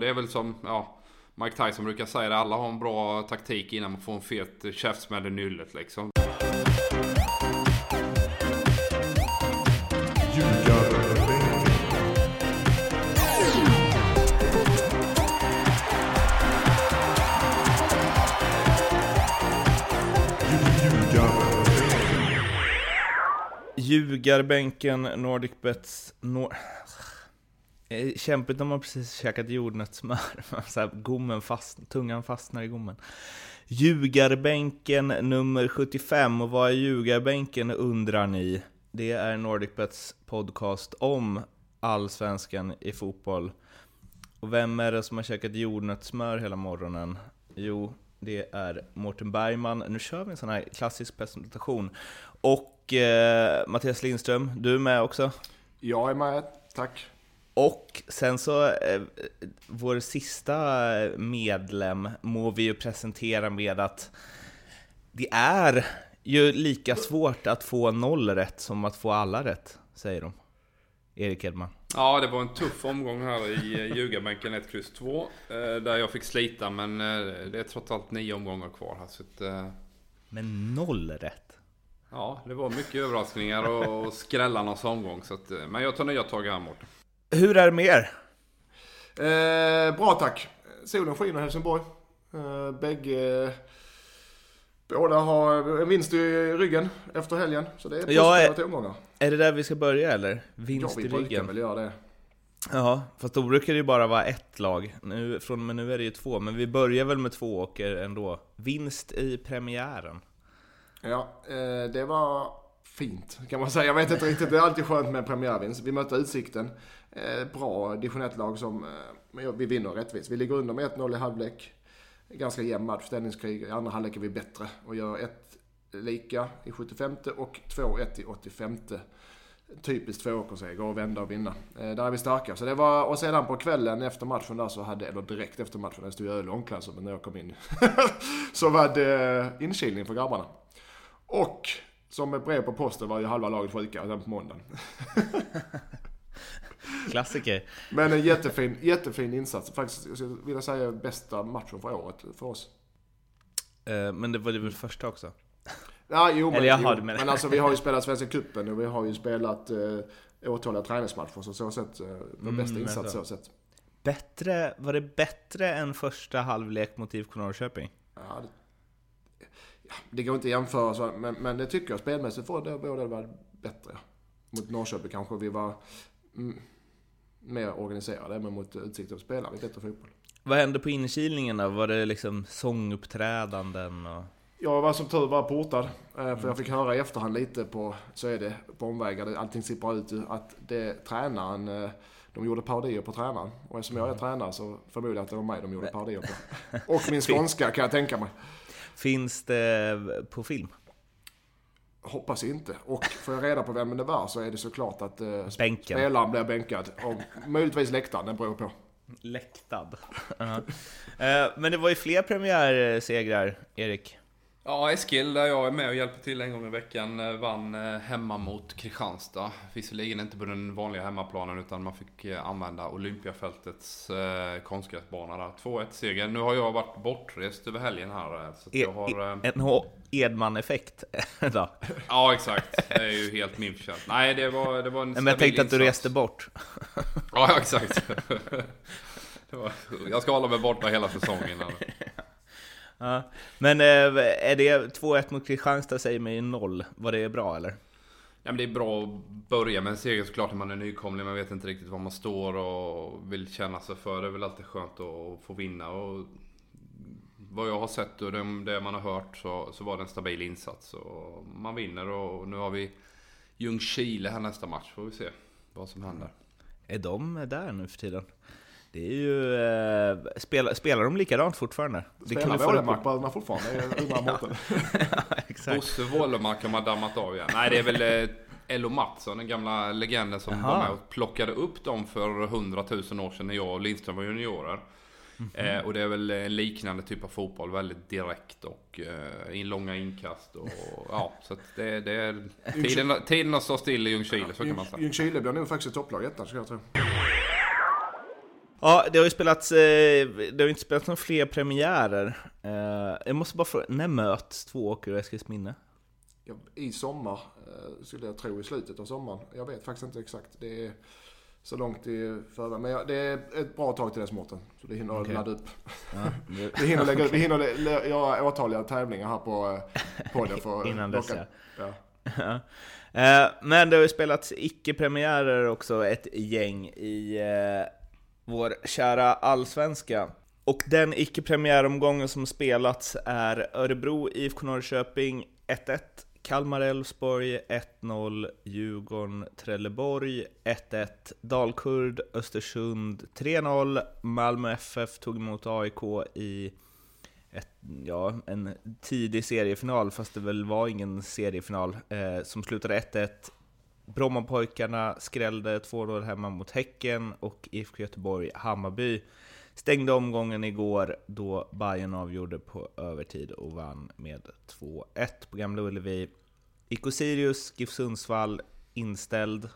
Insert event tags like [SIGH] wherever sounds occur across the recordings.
det är väl som, ja, Mike Tyson brukar säga det, alla har en bra taktik innan man får en fet käftsmäll i nyllet liksom. Ljugarbänken, Nordic Bets... Nor Eh, kämpigt när man precis käkat jordnötssmör. [LAUGHS] Så här, gommen fast, tungan fastnar i gommen. Ljugarbänken nummer 75. Och vad är Ljugarbänken undrar ni? Det är Nordic Bets podcast om allsvenskan i fotboll. Och vem är det som har käkat jordnötssmör hela morgonen? Jo, det är Mårten Bergman. Nu kör vi en sån här klassisk presentation. Och eh, Mattias Lindström, du är med också? Jag är med, tack. Och sen så, eh, vår sista medlem må vi ju presentera med att det är ju lika svårt att få noll rätt som att få alla rätt, säger de. Erik Edman. Ja, det var en tuff omgång här i eh, ljugarbänken 1, X 2. Där jag fick slita, men eh, det är trots allt nio omgångar kvar här. Så att, eh, Men noll rätt? Ja, det var mycket överraskningar och skrällarnas omgång. Så att, men jag tar nya tag här Mårten. Hur är det med er? Eh, bra tack. Solen skiner i Helsingborg. Eh, bägge... Båda har en vinst i ryggen efter helgen. Så det är positiva Ja, till omgångar. Är det där vi ska börja eller? Vinst Ja, vi i brukar ryggen? väl göra det. Ja, fast då brukar det ju bara vara ett lag. Nu, från och med nu är det ju två, men vi börjar väl med två är ändå vinst i premiären. Ja, eh, det var fint kan man säga. Jag vet inte riktigt, det är alltid skönt med premiärvinst. Vi mötte Utsikten. Eh, bra division 1-lag som, eh, vi vinner rättvist. Vi ligger under med 1-0 i halvlek. Ganska jämn match, ställningskrig. I andra halvlek är vi bättre och gör ett lika i 75 och 2-1 i 85. Typiskt tvååkerseger, gå och vända och vinna. Eh, där är vi starka. Så det var, och sedan på kvällen efter matchen där så hade, eller direkt efter matchen, det stod ju öl i omklädningsrummet när jag kom in. så var det inkilning för grabbarna. Och som ett brev på posten var ju halva laget sjuka den på måndagen. [LAUGHS] Klassiker. Men en jättefin, jättefin insats. Faktiskt, jag skulle vilja säga bästa matchen för året för oss. Eh, Men det var det väl första också? Ja, jo, men, Eller jaha, jo, men alltså vi har ju spelat Svenska cupen och vi har ju spelat eh, åtaliga träningsmatcher. Så så sett, eh, vår Mm, bästa insats så. så sett. Bättre, var det bättre än första halvlek mot IFK Norrköping? Ja, det, ja, det går inte att jämföra, så, men, men det tycker jag spelmässigt var det båda var bättre. Mot Norrköping kanske vi var mm, mer organiserade, men mot Utsikten spelade vi bättre fotboll. Vad hände på inkilningen då? Var det liksom sånguppträdanden och... Jag var som tur var portad. eh, För jag fick höra i efterhand lite på, så är det på omvägar, allting sipprar ut att det tränaren, eh, de gjorde parodier på tränaren. Och eftersom jag är tränare så förmodar jag att det var mig de gjorde parodier på. [LAUGHS] Och min skånska kan jag tänka mig. Finns det på film? Hoppas inte. Och får jag reda på vem det var så är det såklart att eh, Bänken. spelaren blir bänkad. Och möjligtvis läktaren, det beror på. Läktad. [LAUGHS] Ja. Eh, Men det var ju fler premiärsegrar, Erik. Ja, Eskil där jag är med och hjälper till en gång i veckan eh, vann eh, hemma mot Kristianstad. Visserligen inte på den vanliga hemmaplanen utan man fick eh, använda Olympiafältets eh, konstgräsbana där. 2-1 seger. Nu har jag varit bortrest över helgen här så E- jag har... eh, En Edman-effekt. [LAUGHS] Ja exakt, det är ju helt min förtjänst. Nej det var, det var en Men jag tänkte att du insats. reste bort. [LAUGHS] Ja exakt. [LAUGHS] Var, jag ska hålla mig borta hela säsongen. här. Ja. Men eh, är det 2-1 mot Kristianstad säger mig noll. Var det bra eller? Ja, men det är bra att börja med en seger såklart när man är nykomling. Man vet inte riktigt var man står och vill känna sig för. Det är väl alltid skönt att få vinna. Och vad jag har sett och det, det man har hört så, så var det en stabil insats. Och man vinner och nu har vi Ljungskile här nästa match. Får vi se vad som händer. Är de där nu för tiden? Det är ju... Eh, spelar, spelar de likadant fortfarande? Det kan Spelar reda på. Wålemarkbröderna fortfarande? Undrar [LAUGHS] Mårten. [LAUGHS] Exakt. Bosse Wålemark har man dammat av igen. Nej, det är väl eh, Ello Mattsson, den gamla legenden som var med och plockade upp dem för 100 000 år sedan när jag och Lindström var juniorer. Eh, och det är väl en liknande typ av fotboll, väldigt direkt och eh, in långa inkast och ja, så att det, det är tiden, tiden står still i Ljungskile så kan man säga. Ljungskile blir nog faktiskt ett topplag i ettan, skulle jag tro. Ja, det har ju spelats, eh, det har inte spelats några fler premiärer. Eh, jag måste bara fråga, när möts två Åker och Eskilsminne? Ja, I sommar, eh, skulle jag tro, i slutet av sommaren. Jag vet faktiskt inte exakt. Det är så långt i förväg. Men ja, det är ett bra tag till dess Mårten. Så det hinner Okej. ladda upp. Ja, det, [LAUGHS] Vi hinner, lägga, vi [LAUGHS] hinner lä- göra åtaliga tävlingar här på podden. För Innan dess, ja. Ja. [LAUGHS] Men det har ju spelats icke-premiärer också, ett gäng i vår kära allsvenska. Och den icke-premiäromgången som spelats är Örebro IFK Norrköping 1-1, Kalmar Elfsborg 1-0, Djurgården Trelleborg 1-1, Dalkurd Östersund 3-0, Malmö FF tog emot AIK i ett, ja, en tidig seriefinal, fast det väl var ingen seriefinal, eh, som slutade 1-1. Brommapojkarna skrällde 2-0 hemma mot Häcken och IFK Göteborg Hammarby stängde omgången igår då Bayern avgjorde på övertid och vann med 2-1 på Gamla Ullevi. IK Sirius, GIF Sundsvall inställd.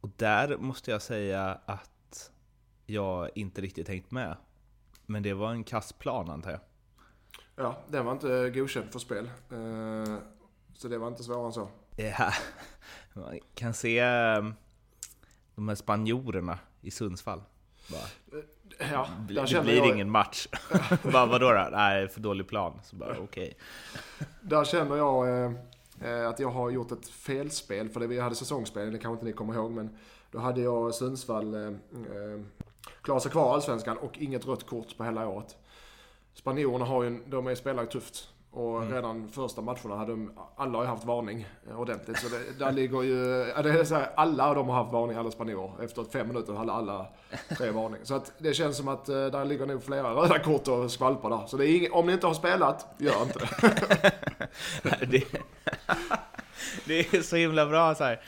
Och där måste jag säga att jag inte riktigt tänkt med. Men det var en kassplan antar jag. ja, den var inte godkänd för spel. Eh, Så det var inte svårare än så. Ja, man kan se eh, de här spanjorerna i Sundsvall. Bara, Ja, det där det blir jag, ingen match. [LAUGHS] bara, vadå då? Nej, för dålig plan. Så bara, okej. där känner jag eh, eh, att jag har gjort ett felspel. För det vi hade säsongsspel, det kanske inte ni kommer ihåg. Men då hade jag Sundsvall eh, eh, klara sig kvar Allsvenskan och inget rött kort på hela året. Spanjorerna har ju, de är spelar ju tufft. Och Mm. redan första matcherna hade de, alla har ju haft varning ordentligt. Så det, där ligger ju, det är så här, alla de har haft varning, alla spanjorer. Efter fem minuter hade alla tre varning. Så att det känns som att eh, där ligger nog flera röda kort och skvalpar där. Så det är ing, om ni inte har spelat, gör inte det. [LAUGHS] det, [LAUGHS] det är så himla bra så här.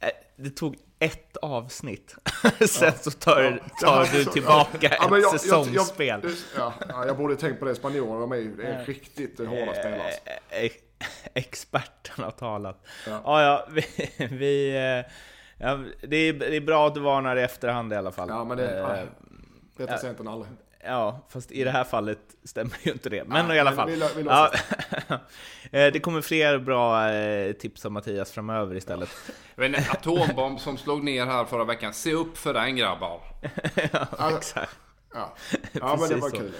Eh, Det tog ett avsnitt. [LAUGHS] Sen så tar, Ja. tar Ja, du tillbaka Ja, ett jag- jag- säsongsspel. Jag, ja, ja, jag borde tänkt på det. Spanjorerna, de är ju är riktigt eh, hårda spelare. alltså. Eh, eh, [LAUGHS] Experten har talat. Ja. Ja, ja, [LAUGHS] vi... vi eh, ja, det, är, det är bra att du varnar i efterhand i alla fall. Ja, men det- Eh, ja. Bättre sent än aldrig. Ja, fast i det här fallet stämmer ju inte det. Men Nej, i alla fall. vi vi ja. [LAUGHS] Eh, det kommer fler bra eh, tips av Mattias framöver istället. [LAUGHS] Men en atombomb som slog ner här förra veckan. Se upp för den grabbar. [LAUGHS] ja, exakt. Ja, ja men det Precis var så. kul.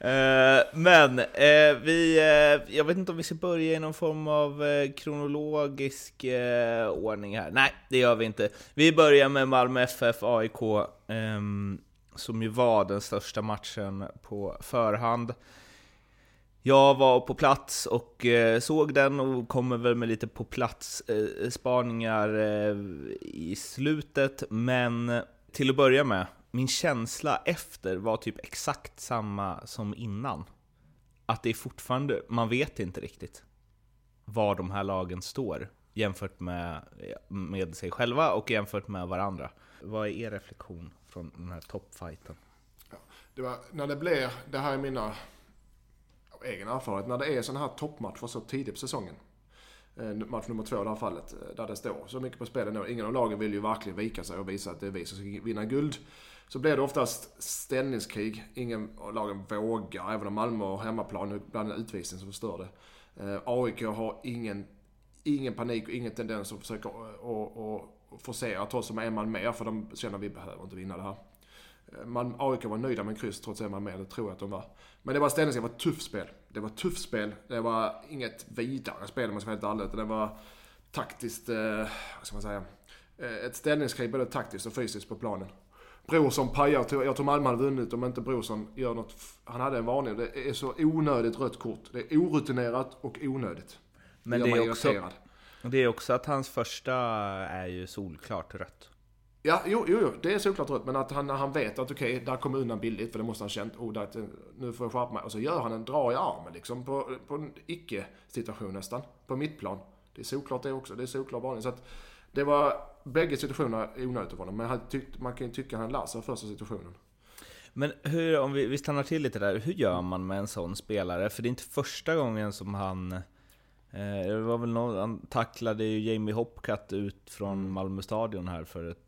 Eh, men eh, vi, eh, jag vet inte om vi ska börja i någon form av eh, kronologisk eh, ordning här. Nej, det gör vi inte. Vi börjar med Malmö FF AIK, ehm, som ju var den största matchen på förhand. Jag var på plats och eh, såg den och kommer väl med lite på plats-spaningar eh, eh, i slutet. Men till att börja med, min känsla efter var typ exakt samma som innan. Att det är fortfarande, man vet inte riktigt var de här lagen står jämfört med, med sig själva och jämfört med varandra. Vad är er reflektion från den här toppfighten? Det var, när det blir, det här är mina egna egen erfarenhet, när det är sådana här toppmatcher så tidigt på säsongen. Eh, match nummer två i det här fallet, eh, där det står så mycket på spel ändå. Ingen av lagen vill ju verkligen vika sig och visa att det är vi som ska vinna guld. Så blir det oftast ställningskrig. Ingen av lagen vågar, även om Malmö har hemmaplan, ibland en utvisning som förstör det. Eh, AIK har ingen, ingen panik och ingen tendens att försöka och, och, och forcera trots att de är en man mer, för de känner vi behöver inte vinna det här. Man, AIK var nöjda med en kryss trots en man mer, det tror jag att de var. Men det var ställningen, det var ett tufft spel. Det var ett tufft spel. Det var inget vidare spel om man ska vara helt ärlig. Det var taktiskt, eh, vad ska man säga, eh, ett ställningskrig både taktiskt och fysiskt på planen. Brorsson pajar, jag tror- Malmö hade vunnit om inte Brorsson gör något, han hade en varning. Det är så onödigt rött kort. Det är orutinerat och onödigt. Men det mig är, också, irriterad. Det är också att hans första är ju solklart rött. Ja, jo, jo, jo, det är såklart rött. Men att han, när han vet att okej, där kommer undan billigt, för det måste han känt. Oh, där, nu får jag skärpa mig. Och så gör han en dra i armen liksom på, på en icke-situation nästan. På mittplan. Det är såklart det också. Det är såklart varning. Så att det var bägge situationerna onödigt av honom. Men han tyckt, man kan ju tycka att han av första situationen. Men hur, om vi, vi stannar till lite där, hur gör man med en sån spelare? För det är inte första gången som han... Eh, det var väl någon, han tacklade ju Jamie Hopcat ut från Malmö stadion här för ett,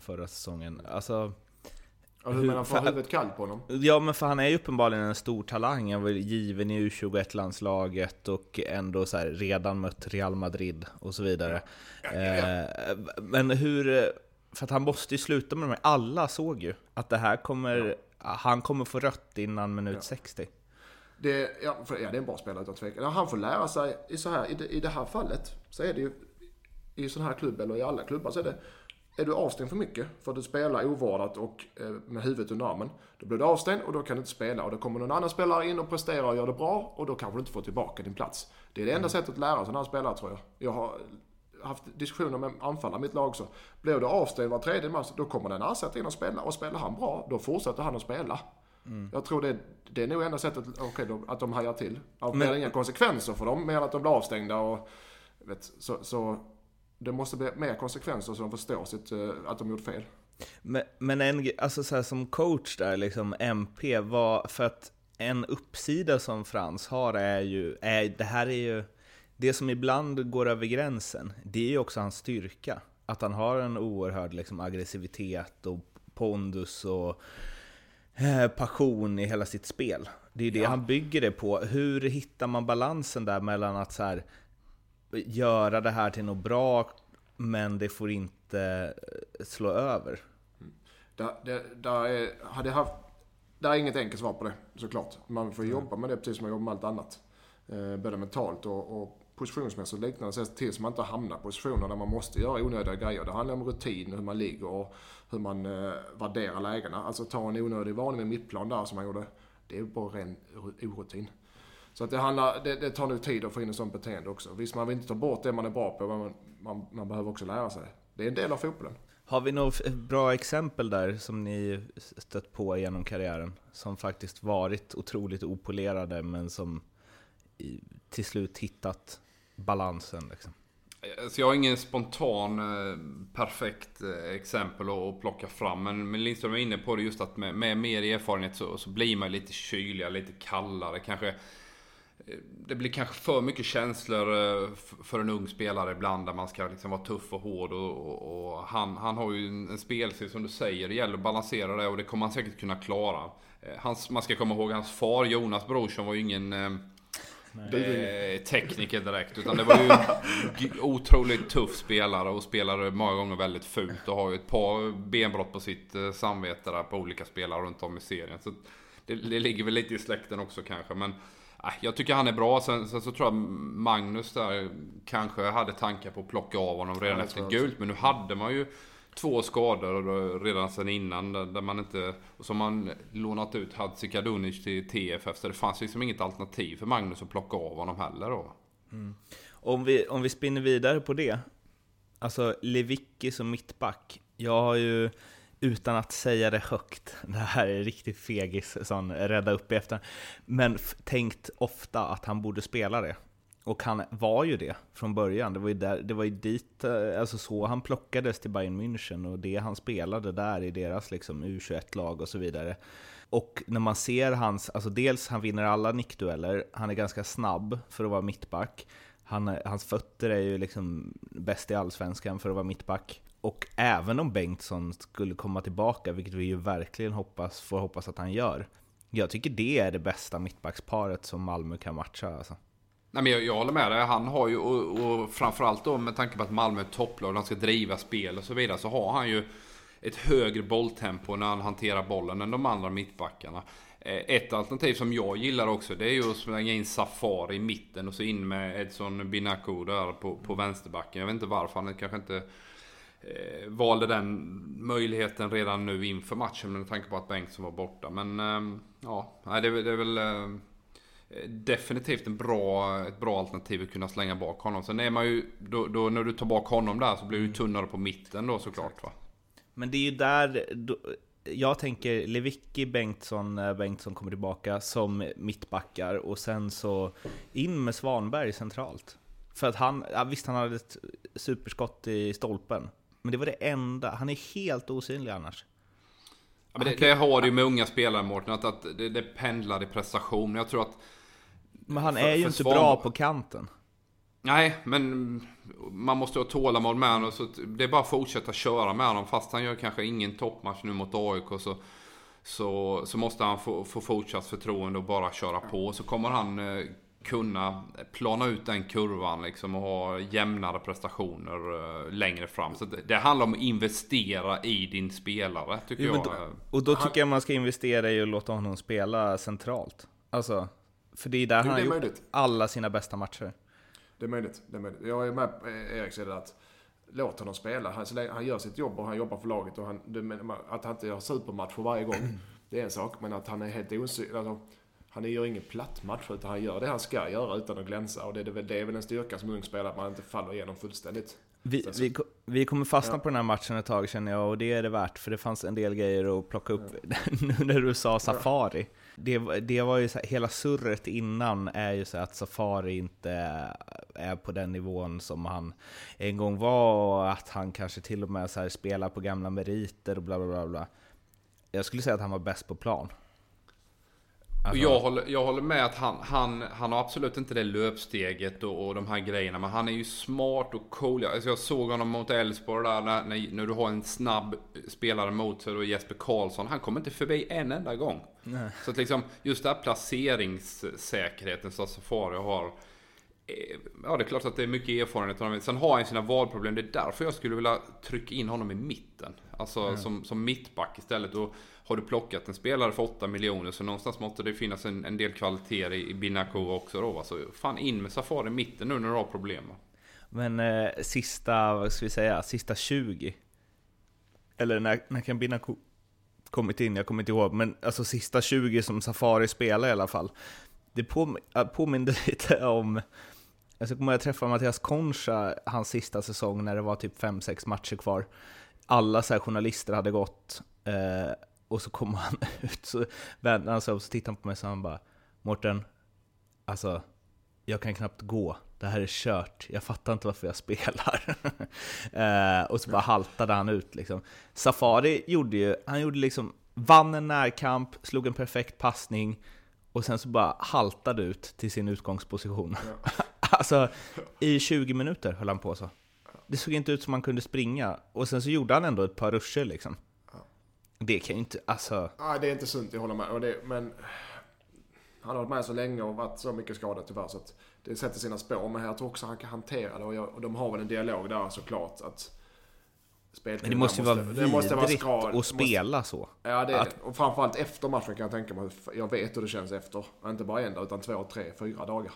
förra säsongen. Alltså, Ja, hur menar får huvudet kallt på honom? Ja, men för han är ju uppenbarligen en stor talang. Han var given i U21-landslaget och ändå så här, redan mött Real Madrid och så vidare. Ja, ja, ja. Eh, men hur... För att han måste ju sluta med de här. Alla såg ju att det här kommer... Han kommer få rött innan minut 60. Det, ja, för, ja, det är en bra spelare utan tvekan. Ja, han får lära sig i, så här, i, det, i det här fallet så är det ju i sån här klubb eller i alla klubbar så är det är du avstängd för mycket för att du spelar ovårdat och eh, med huvudet under armen. Då blir du avstängd och då kan du inte spela. Och då kommer någon annan spelare in och presterar och gör det bra och då kanske du inte får tillbaka din plats. Det är det enda mm. sättet att lära sig när han spelar tror jag. Jag har haft diskussioner med anfallare i mitt lag också. Blir du avstängd var tredje match, då kommer den ersättare in och spela. Och spelar han bra, då fortsätter han att spela. Mm. Jag tror det, det är nog enda sättet okay, då, att de hajar till. Det blir inga konsekvenser för dem, mer att de blir avstängda och... Vet, så, så det måste bli mer konsekvenser så de förstår sitt, eh, att de gjort fel. Men, men en, alltså så här, som coach där, liksom MP, var, för att en uppsida som Frans har är ju, är, det här är ju, det som ibland går över gränsen, det är ju också hans styrka. Att han har en oerhörd liksom, aggressivitet och pondus och passion i hela sitt spel. Det är det ja. han bygger det på. Hur hittar man balansen där mellan att så här, göra det här till något bra, men det får inte eh, slå över. Det, det, där är, hade haft, det är inget enkelt svar på det, såklart. Man får mm. jobba med det precis som man jobbar med allt annat. Eh, både mentalt och, och positionsmässigt och liknande. Se till så man inte hamnar i positioner där man måste göra onödiga grejer. Det handlar om rutin, hur man ligger och hur man eh, värderar lägena. Alltså ta en onödig varning med mittplan där som man gjorde. Det är bara ren orutin. Så att det, handlar, det, det tar nu tid att få in ett sånt beteende också. Visst, man vill inte ta bort det man är bra på, men man, man, man behöver också lära sig. Det är en del av fotbollen. Har vi några bra exempel där som ni stött på genom karriären? Som faktiskt varit otroligt opolerade men som till slut hittat balansen liksom? Så jag har ingen spontan eh, perfekt eh, exempel att plocka fram. Men Lindström är inne på det just att med, med mer erfarenhet så, så blir man lite kyligare, lite kallare. Kanske eh, det blir kanske för mycket känslor för en ung spelare ibland där man ska liksom vara tuff och hård. Och, och, och han, han har ju en spelstil som du säger, det gäller att balansera det och det kommer han säkert kunna klara. Hans, man ska komma ihåg hans far, Jonas Brorsson, var ju ingen eh, tekniker direkt. Utan det var ju otroligt tuff spelare och spelade många gånger väldigt fult och har ju ett par benbrott på sitt samvete där på olika spelare runt om i serien. Så det, det ligger väl lite i släkten också kanske. Men jag tycker han är bra. Sen, sen, så tror jag Magnus där kanske hade tankar på att plocka av honom redan ja, efter gult. Men nu hade man ju två skador redan sen innan. Där man inte, som man lånat ut Hadzikadunic till TFF. Så det fanns liksom inget alternativ för Magnus att plocka av honom heller då. Mm. Om, vi, om vi spinner vidare på det. Alltså Levicki som mittback. Jag har ju utan att säga det högt, [LAUGHS] det här är riktigt fegis, sån rädda upp i efter. men tänkt ofta att han borde spela det. Och han var ju det från början. Det var ju, där, det var ju dit, eh, alltså så han plockades till Bayern München och det han spelade där i deras liksom U21-lag och så vidare. Och när man ser hans, alltså dels han vinner alla nickdueller, han är ganska snabb för att vara mittback. Han, hans fötter är ju liksom bäst i allsvenskan för att vara mittback. Och även om Bengtsson skulle komma tillbaka, vilket vi ju verkligen hoppas, får hoppas att han gör. Jag tycker det är det bästa mittbacksparet som Malmö kan matcha alltså. Nej, men jag, jag håller med dig. Han har ju, och, och framförallt då med tanke på att Malmö är topplag, de ska driva spel och så vidare, så har han ju ett högre bolltempo när han hanterar bollen än de andra mittbackarna. Eh, ett alternativ som jag gillar också, det är ju att slänga in Safari i mitten och så in med Edson Binako där på, på vänsterbacken. Jag vet inte varför han kanske inte eh, valde den möjligheten redan nu inför matchen med tanke på att Bengtsson var borta. Men eh, ja, det, det är väl eh, definitivt en bra, ett bra alternativ att kunna slänga bak honom. Sen är man ju, då, då när du tar bak honom där så blir du mm. tunnare på mitten då såklart va. Men det är ju där, då, jag tänker Levicki, Bengtsson, Bengtsson kommer tillbaka som mittbackar och sen så in med Svanberg centralt. För att han, ja, visst han hade ett superskott i stolpen, men det var det enda. Han är helt osynlig annars. Ja, men det, det har du ju med unga spelare Mårten, att, att det, det pendlar i prestation. Jag tror att... Men han är ju inte Svan... bra på kanten. Nej, men man måste ha tålamod med honom. Så det är bara att fortsätta köra med honom. Fast han gör kanske ingen toppmatch nu mot AIK så, så, så måste han få, få fortsatt förtroende och bara köra på. Så kommer han eh, kunna plana ut den kurvan liksom och ha jämnare prestationer uh, längre fram. Så det, det, handlar om att investera i din spelare tycker jo, jag. Då, och då tycker jag man ska investera i att låta honom spela centralt. Alltså, för det är där jo, han har gjort möjligt. alla sina bästa matcher. Det är möjligt. Det är möjligt. Jag är med på Erik sida att låt honom spela. Han, han gör sitt jobb och han jobbar för laget. Och han, att han inte har supermatcher varje gång, [CLEARS THROAT] det är en sak. Men att han är helt osynlig. Alltså, han gör ingen platt match utan han gör det han ska göra utan att glänsa. Och det är väl, det är väl en styrka som ung spelare, att man inte faller igenom fullständigt. Vi, vi, vi kommer fastna ja. på den här matchen ett tag känner jag, och det är det värt, för det fanns en del grejer att plocka upp ja. nu [LAUGHS] när du sa Safari. Ja. Det, det var ju så här, hela surret innan är ju så att Safari inte är på den nivån som han en gång var, och att han kanske till och med så här spelar på gamla meriter och bla bla bla. bla. Jag skulle säga att han var bäst på plan. Alltså... Jag, håller, jag håller med att han, han, han har absolut inte det löpsteget och, och de här grejerna. Men han är ju smart och cool. Alltså jag såg honom mot Elfsborg där när, när, när, du har en snabb spelare mot sig, då Jesper Karlsson. Han kommer inte förbi en enda gång. Nej. Så att liksom just den här placeringssäkerheten som Safari har. Eh, ja, det är klart att det är mycket erfarenhet av Sen har han sina valproblem. Det är därför jag skulle vilja trycka in honom i mitten. Alltså mm. som, som mittback istället. Och har du plockat en spelare för 8 miljoner så någonstans måste det finnas en, en del kvaliteter i, i Binaco också då. Alltså, fan in med Safari i mitten nu när du har problem. Men eh, sista, vad ska vi säga, sista 20? Eller när, när kan Binaco kommit in? Jag kommer inte ihåg. Men alltså sista 20 som Safari spelar i alla fall. Det på, äh, påminner [LAUGHS] lite om jag kommer jag träffa Mattias Concha hans sista säsong när det var typ 5-6 matcher kvar. Alla så journalister hade gått eh, och så kom [LAUGHS] han ut, så vände han sig och så tittade han på mig och han bara Mårten, alltså jag kan knappt gå, det här är kört, jag fattar inte varför jag spelar. [LAUGHS] eh, och så bara haltade han ut liksom. Safari gjorde ju, han gjorde liksom, vann en närkamp, slog en perfekt passning, och sen så bara haltade ut till sin utgångsposition. Ja. [LAUGHS] alltså, i 20 minuter höll han på så. Det såg inte ut som han kunde springa, och sen så gjorde han ändå ett par ruscher liksom. Det kan ju inte, alltså... Nej, det är inte sunt, jag håller med. Det, men han har varit med så länge och varit så mycket skadad tyvärr så att det sätter sina spår. Men jag tror också han kan hantera det och, jag, och de har väl en dialog där såklart att men det måste ju vara vidrigt det måste vara skral, att spela måste, så. Ja, det är att, det. Och framförallt efter matchen kan jag tänka mig. Jag vet hur det känns efter. Inte bara en dag, utan två, tre, fyra dagar.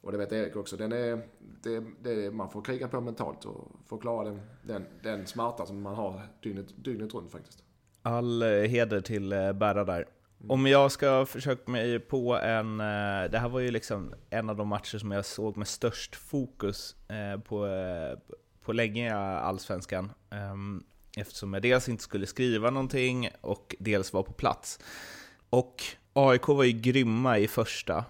Och det vet Erik också. Den är, det, det, man får kriga på mentalt och få klara den, den, den smärta som man har dygnet, dygnet runt faktiskt. All eh, heder till eh, Berra där. Om jag ska försöka mig på en... Eh, det här var ju liksom en av de matcher som jag såg med störst fokus eh, på, eh, på länge i Allsvenskan. Ehm, eftersom jag dels inte skulle skriva någonting och dels var på plats. Och AIK var ju grymma i första.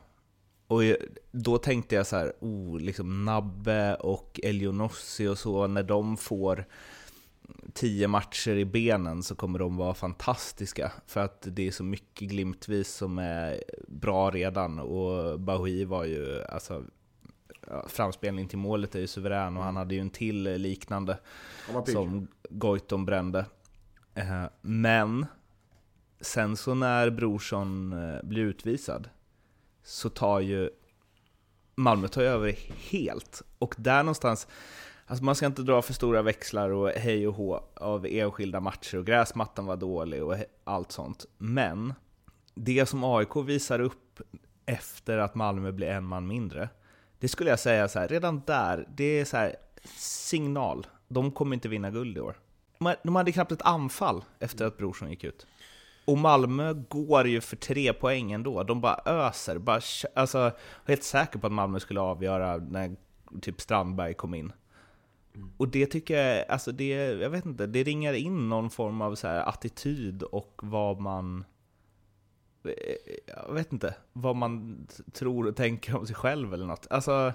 Och då tänkte jag så här, oh, liksom Nabbe och Elionossi och så, när de får tio matcher i benen så kommer de vara fantastiska. För att det är så mycket glimtvis som är bra redan. Och Bahoui var ju, alltså, framspelning till målet är ju suverän och han hade ju en till liknande som Goitom brände. Eh, men sen så när Brorsson eh, blir utvisad så tar ju Malmö tar ju över helt. Och där någonstans, Alltså man ska inte dra för stora växlar och hej och hå av enskilda matcher och gräsmattan var dålig och allt sånt. Men det som AIK visar upp efter att Malmö blir en man mindre, det skulle jag säga så här, redan där, det är så här, signal. De kommer inte vinna guld i år. De hade knappt ett anfall efter att Brorsson gick ut. Och Malmö går ju för tre poäng ändå. De bara öser. Bara, alltså, jag är helt säker på att Malmö skulle avgöra när typ Strandberg kom in. Mm. Och det tycker jag, alltså det, jag vet inte, det ringar in någon form av så här attityd och vad man eh, jag vet inte, vad man tror och tänker om sig själv eller något. Alltså,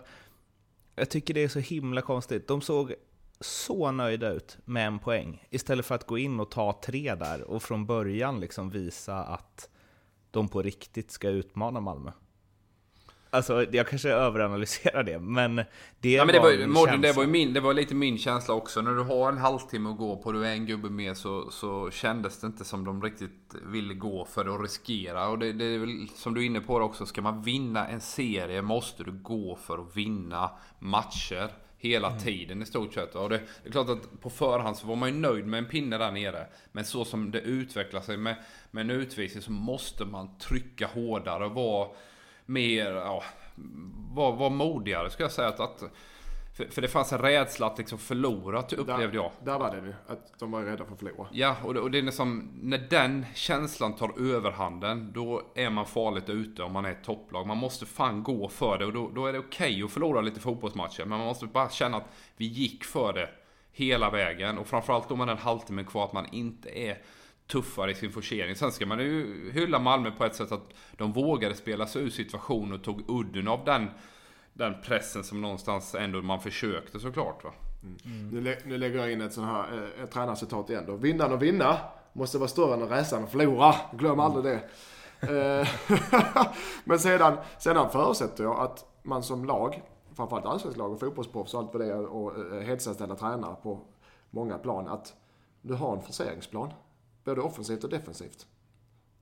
jag tycker det är så himla konstigt. De såg så nöjda ut med en poäng, istället för att gå in och ta tre där och från början liksom visa att de på riktigt ska utmana Malmö. Alltså, jag kanske överanalyserar det, men det ja, men det var, var, Mårten, det var, min, det var lite min känsla också. När du har en halvtimme att gå på, du är en gubbe med, så, så kändes det inte som de riktigt ville gå för att riskera. Och det, det är väl som du är inne på också, ska man vinna en serie måste du gå för att vinna matcher hela mm. tiden i stort sett. Och det, det, är klart att på förhand så var man ju nöjd med en pinne där nere. Men så som det utvecklar sig med, med en utvisning så måste man trycka hårdare och vara mer, ja, var, var modigare ska jag säga. Att, att för, för, det fanns en rädsla att liksom förlora, upplevde jag. Där var det nu, att de var rädda för att förlora. Ja, och det, och det är liksom, när den känslan tar överhanden, då är man farligt ute om man är ett topplag. Man måste fan gå för det och då, då är det okej okay att förlora lite fotbollsmatcher. Men man måste bara känna att vi gick för det hela vägen. Och framförallt då med den halvtimmen kvar, att man inte är tuffare i sin forcering. Sen ska man ju hylla Malmö på ett sätt att de vågade spela sig ur situationen och tog udden av den, den pressen som någonstans ändå man försökte såklart. Va? Mm. Mm. Nu, lä nu, lägger jag in ett sånt här eh, ett tränarcitat igen då. Vinnaren och vinna måste vara större än rädslan att förlora. Glöm aldrig det. Eh, [LAUGHS] men sedan, sedan förutsätter jag att man som lag, framförallt allsvenskt lag och fotbollsproffs och allt vad det är och eh, eh, hetsanställda heltidsanställda tränare på många plan, att du har en forceringsplan. Både offensivt och defensivt.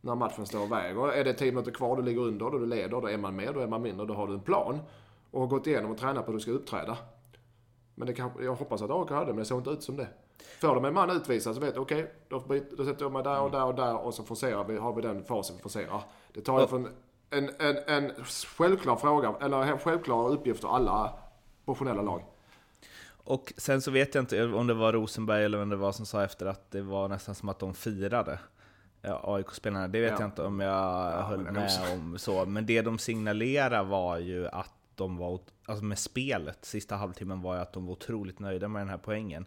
När matchen står och väger. Är det 10 minuter kvar, du ligger under, då du leder, då är man med, då är man mindre, då har du en plan. Och har gått igenom och tränat på hur du ska uppträda. Men det kan, jag hoppas att AIK hade, men det såg inte ut som det. Får de en man utvisad så vet jag, okej, okay, då, då sätter jag mig där och där och där och så forcerar vi, har vi den fasen vi forcerar. Det tar jag från en, en, en självklar fråga, eller en självklar uppgift för alla professionella lag. Och sen så vet jag inte om det var Rosenberg eller vem det var som sa efter att det var nästan som att de firade. AIK-spelarna, det vet ja. jag inte om jag ja, höll med om så. Men det de signalerade var ju att de var, alltså med spelet, sista halvtimmen var ju att de var otroligt nöjda med den här poängen.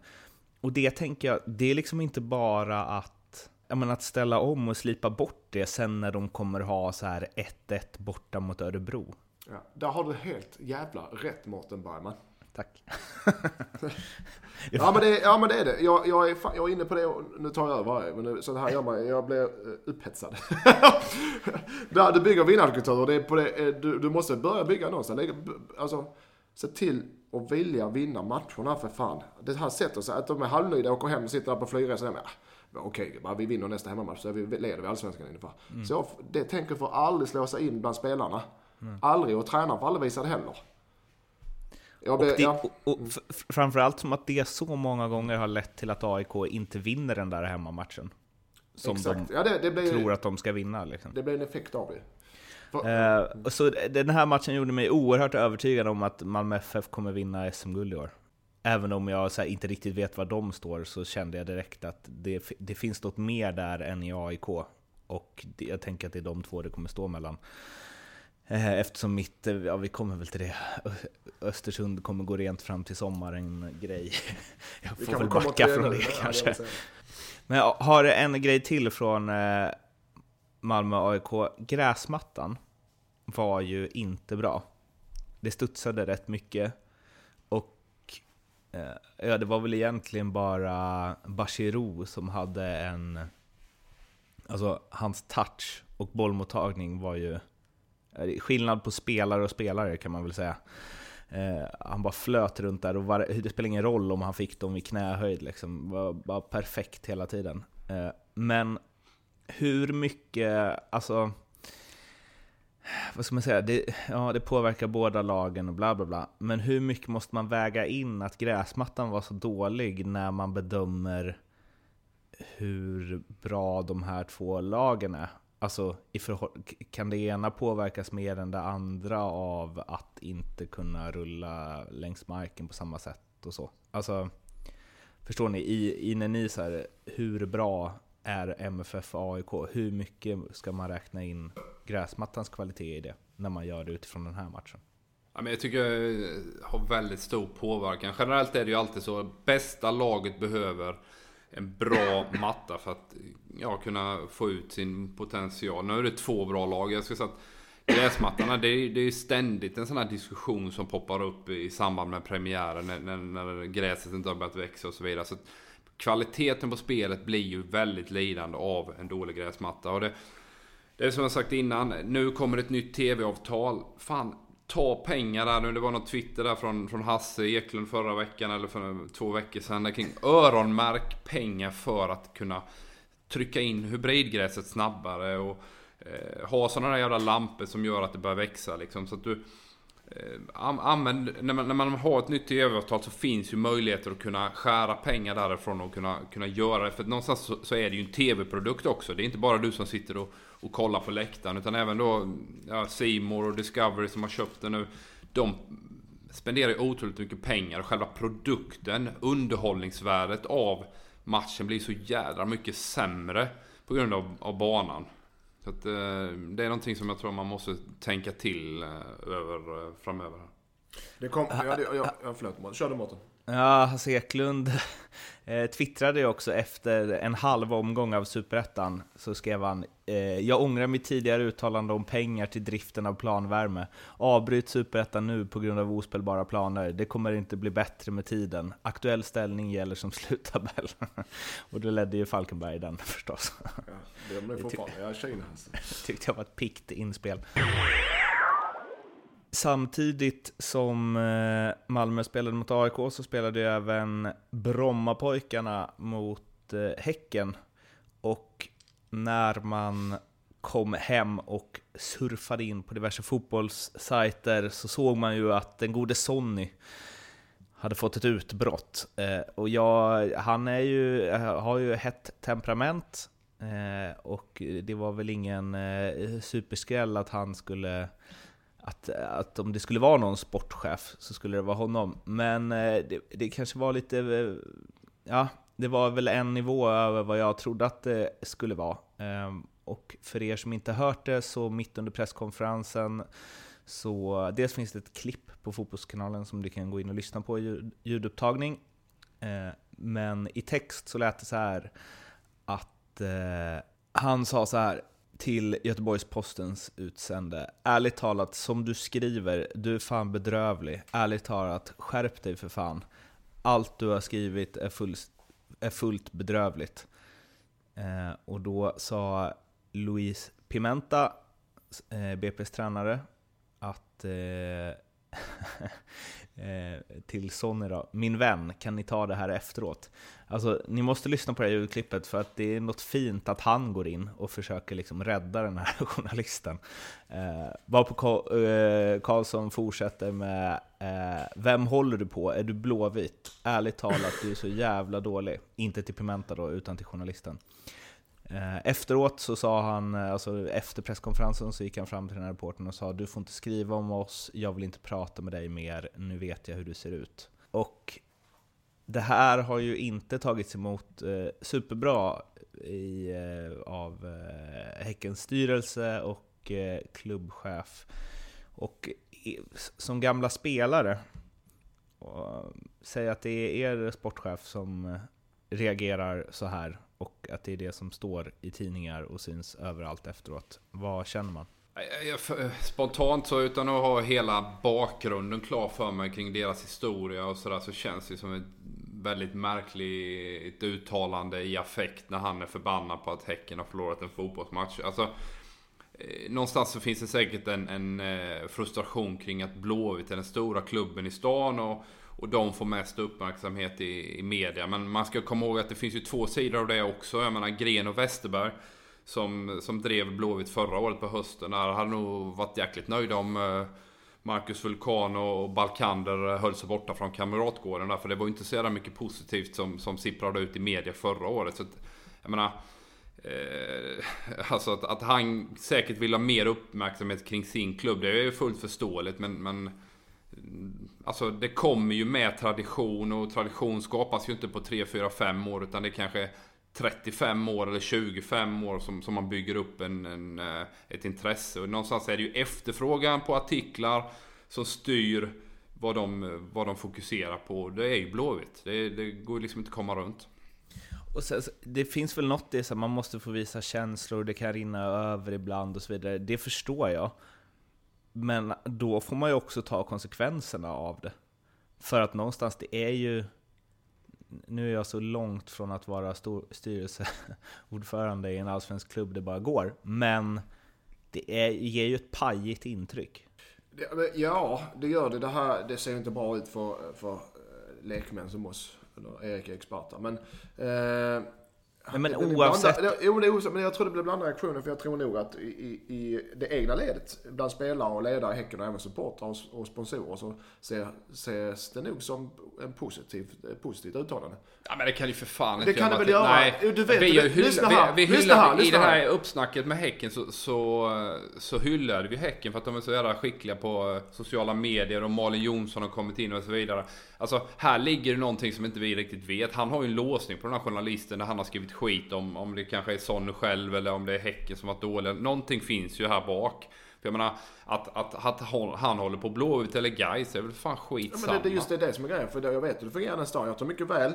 Och det tänker jag, det är liksom inte bara att, jag menar, att ställa om och slipa bort det sen när de kommer ha så här 1-1 borta mot Örebro. Ja, där har du helt jävla rätt Mårten Bergman. Tack. [LAUGHS] ja, men det, ja men det är det. Jag, jag, är, jag är inne på det och nu tar jag över. Men nu, så här gör man. Jag blir uh, upphetsad. [LAUGHS] Där du bygger vinnarkultur. Det är på det, eh, du, du måste börja bygga någonstans. Alltså, se till att vilja vinna matcherna för fan. Det här sätter sig. Att de är halvnöjda och åker hem och sitter där på flygresan. Okej, okay, vi vinner nästa hemmamatch så vi leder vi allsvenskan ungefär. Mm. Så jag, det tänker får aldrig slå sig in bland spelarna. Mm. Aldrig. Och tränaren får aldrig visa det heller. Ja, det, och det, ja. och, och framförallt som att det så många gånger har lett till att AIK inte vinner den där hemmamatchen. Som Exakt. de ja, det, blir, tror att de ska vinna. Liksom. Det blir en effekt av det. Uh, så den här matchen gjorde mig oerhört övertygad om att Malmö FF kommer vinna SM-guld i år. Även om jag här, inte riktigt vet var de står så kände jag direkt att det, det finns något mer där än i AIK. Och jag tänker att det är de två det kommer stå mellan. Eh, eftersom mitt, eh, ja vi kommer väl till det, Östersund kommer gå rent fram till sommaren grej. [LAUGHS] Jag får väl backa från det, det kanske. Men jag har en grej till från eh, Malmö AIK. Gräsmattan var ju inte bra. Det studsade rätt mycket. Och ja, det var väl egentligen bara Bachirou som hade en... Alltså hans touch och bollmottagning var ju skillnad på spelare och spelare kan man väl säga. Eh, han bara flöt runt där och var, det spelar ingen roll om han fick dem i knähöjd. Liksom. var bara perfekt hela tiden. Eh, men hur mycket, alltså... Vad ska man säga? Det, ja, det påverkar båda lagen och bla bla bla. Men hur mycket måste man väga in att gräsmattan var så dålig när man bedömer hur bra de här två lagen är? Alltså, kan det ena påverkas mer än det andra av att inte kunna rulla längs marken på samma sätt och så? Alltså, förstår ni? I, i när ni så här, hur bra är MFF och AIK? Hur mycket ska man räkna in gräsmattans kvalitet i det när man gör det utifrån den här matchen? Ja, men jag tycker det eh, har väldigt stor påverkan. Generellt är det ju alltid så. Bästa laget behöver en bra matta för att ja, kunna få ut sin potential. Nu är det två bra lag. Jag ska säga att gräsmattorna, det är, det är ständigt en sån här diskussion som poppar upp i samband med premiären när, när, när gräset inte har börjat växa och så vidare. Så kvaliteten på spelet blir ju väldigt lidande av en dålig gräsmatta. Och det, det är som jag sagt innan, nu kommer ett nytt TV-avtal. Fan, ta pengar där nu. Det var något Twitter där från, från Hasse Eklund förra veckan eller för två veckor sedan. Där kring öronmärk pengar för att kunna trycka in hybridgräset snabbare och eh, ha sådana där jävla lampor som gör att det börjar växa liksom. Så att du eh, använd, när man, när man har ett nytt e tv-avtal så finns ju möjligheter att kunna skära pengar därifrån och kunna, kunna göra det. För någonstans så, så är det ju en tv-produkt också. Det är inte bara du som sitter och, och kollar på läktaren utan även då ja, Seymour och Discovery som har köpt det nu. De spenderar ju otroligt mycket pengar och själva produkten, underhållningsvärdet av matchen blir så jädra mycket sämre på grund av, av banan. Så att, eh, det är någonting som jag tror man måste tänka till eh, över eh, framöver. Det kom, ja, det, ja, ja, förlåt, kör du Mårten. Ja, Hasse Eklund [LAUGHS] eh, twittrade ju också efter en halv omgång av Superettan, så skrev han eh, “Jag ångrar mitt tidigare uttalande om pengar till driften av planvärme. Avbryt Superettan nu på grund av ospelbara planer. Det kommer inte bli bättre med tiden. Aktuell ställning gäller som [LAUGHS] sluttabell.” Och då ledde ju Falkenberg den [LAUGHS] förstås. Ja, det är de fortfarande. Jag tyckte jag var ett pikt inspel. Samtidigt som eh, Malmö spelade mot AIK så spelade ju även Brommapojkarna mot eh, Häcken. Och när man kom hem och surfade in på diverse fotbollssajter så såg man ju att den gode Sonny hade fått ett utbrott. Eh, och jag, han är ju, har ju hett temperament och det var väl ingen superskräll att han skulle att, att om det skulle vara någon sportchef så skulle det vara honom. Men eh, det, det kanske var lite, eh, ja, det var väl en nivå över vad jag trodde att det skulle vara. Ehm, och för er som inte hört det, så mitt under presskonferensen så dels finns det ett klipp på Fotbollskanalen som du kan gå in och lyssna på i ljudupptagning. Ehm, men i text så lät det så här att eh, han sa så här till Göteborgs-Postens utsände. Ärligt talat, som du skriver, du är fan bedrövlig. Ärligt talat, skärp dig för fan. Allt du har skrivit är, full, är fullt bedrövligt. Eh, och då sa Louise Pimenta, eh, BP's tränare, att eh, [LAUGHS] Eh, till Sonny då. Min vän, kan ni ta det här efteråt? Alltså, ni måste lyssna på det här ljudklippet för att det är något fint att han går in och försöker liksom rädda den här [LAUGHS] journalisten. Eh, varpå eh, Karlsson fortsätter med eh, Vem håller du på? Är du blåvit? Ärligt talat, du är så jävla dålig. Inte till Pimenta då, utan till journalisten. Eh, efteråt så sa han, eh, alltså efter presskonferensen så gick han fram till den här reportern och sa Du får inte skriva om oss, jag vill inte prata med dig mer, nu vet jag hur du ser ut. Och det här har ju inte tagits emot eh, superbra i, eh, av eh, Häckens styrelse och eh, klubbchef. Och i, som gamla spelare, och, säg att det är er sportchef som eh, reagerar så här och att det är det som står i tidningar och syns överallt efteråt. Vad känner man? Spontant så utan att ha hela bakgrunden klar för mig kring deras historia och sådär så känns det som ett väldigt märkligt uttalande i affekt när han är förbannad på att Häcken har förlorat en fotbollsmatch. Alltså, eh, någonstans så finns det säkert en, en eh, frustration kring att Blåvitt är den stora klubben i stan och och de får mest uppmärksamhet i, i media. Men man ska komma ihåg att det finns ju två sidor av det också. Jag menar Gren och Westerberg. Som, som drev Blåvitt förra året på hösten. Där hade nog varit jäkligt nöjda om eh, Marcus Vulkan och Balkander eh, höll sig borta från Kamratgården. Där, för det var ju inte så jävla mycket positivt som, som sipprade ut i media förra året. Så att, jag menar, eh, [LAUGHS] alltså att, att, han säkert vill ha mer uppmärksamhet kring sin klubb. Det är ju fullt förståeligt. Men, men Alltså det kommer ju med tradition och tradition skapas ju inte på 3, 4, 5 år utan det är kanske 35 år eller 25 år som, som man bygger upp en, en, eh, ett intresse. Och någonstans är det ju efterfrågan på artiklar som styr vad de, vad de fokuserar på. Det är ju Blåvitt. Det, det går liksom inte att komma runt. Och sen, det finns väl något i att man måste få visa känslor, det kan rinna över ibland och så vidare. Det förstår jag. Men då får man ju också ta konsekvenserna av det. För att någonstans, det är ju... Nu är jag så långt från att vara stor, styrelseordförande i en allsvensk klubb det bara går. Men det är, ger ju ett pajigt intryck. Ja, det gör det. Det här det ser inte bra ut för, för eh, lekmän som oss. Eller Erik är expert. Men, eh, Nej, men det oavsett- Blandad, det, jo, det är oavsett, men jag tror det blir blandade reaktioner. För jag tror nog att i, i, det egna ledet, bland spelare och ledare i Häcken och även supportrar och, och sponsorer, så ser, ses det nog som en positiv, ett positivt uttalande. Ja men det kan ju för fan Det inte kan göra det väl göra. Nej, du vet, vi, du- har hylla- lyssna här, vi, vi lyssna hyllar, här, I det här här. uppsnacket med Häcken så, så, så hyllade vi Häcken för att de är så jävla skickliga på eh, sociala medier och Malin Jonsson har kommit in och så vidare. Alltså här ligger det någonting som inte vi riktigt vet. Han har ju en låsning på den här journalisten när han har skrivit skit om, om det kanske är Sonny själv eller om det är Häcken som varit dåliga. Någonting finns ju här bak. För jag menar, att, att, att han, håller på Blåvitt eller Gais är väl fan Ja, skitsamma. men det, det, just det, är det som är grejen. För jag vet hur det fungerar nästan. Jag tror mycket väl,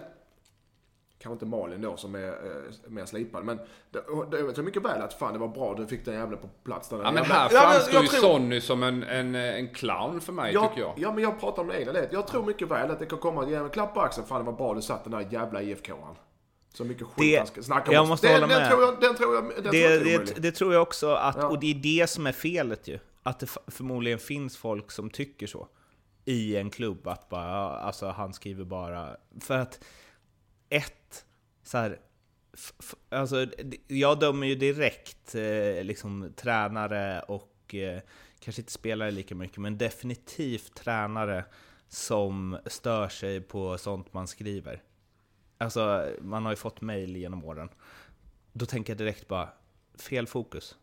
kanske inte Malin då som är eh, mer slipad, men det, det, jag tror mycket väl att fan det var bra du fick den jävla på plats. Den Ja men jävla- här Ja, framstår jag ju tror- Sonny som en, en, en clown för mig Ja, tycker jag. ja, men jag pratar om det egna ledet. Jag tror mycket väl att det kan komma en klapp på axeln. Fan det var bra du satt den där jävla IFK-an. Så mycket skit Det- han ska snacka om. jag måste den, hålla den med. Tror jag, den tror jag, den tror Det, jag det, det tror jag också, att, Ja. och det är det som är felet ju. Att det förmodligen finns folk som tycker så. I en klubb, att bara, alltså han skriver bara... För att, ett, så här, alltså, jag dömer ju direkt eh, liksom tränare och eh, kanske inte spelare lika mycket, men definitivt tränare som stör sig på sånt man skriver. Alltså, man har ju fått mail genom åren. Då tänker jag direkt bara, fel fokus.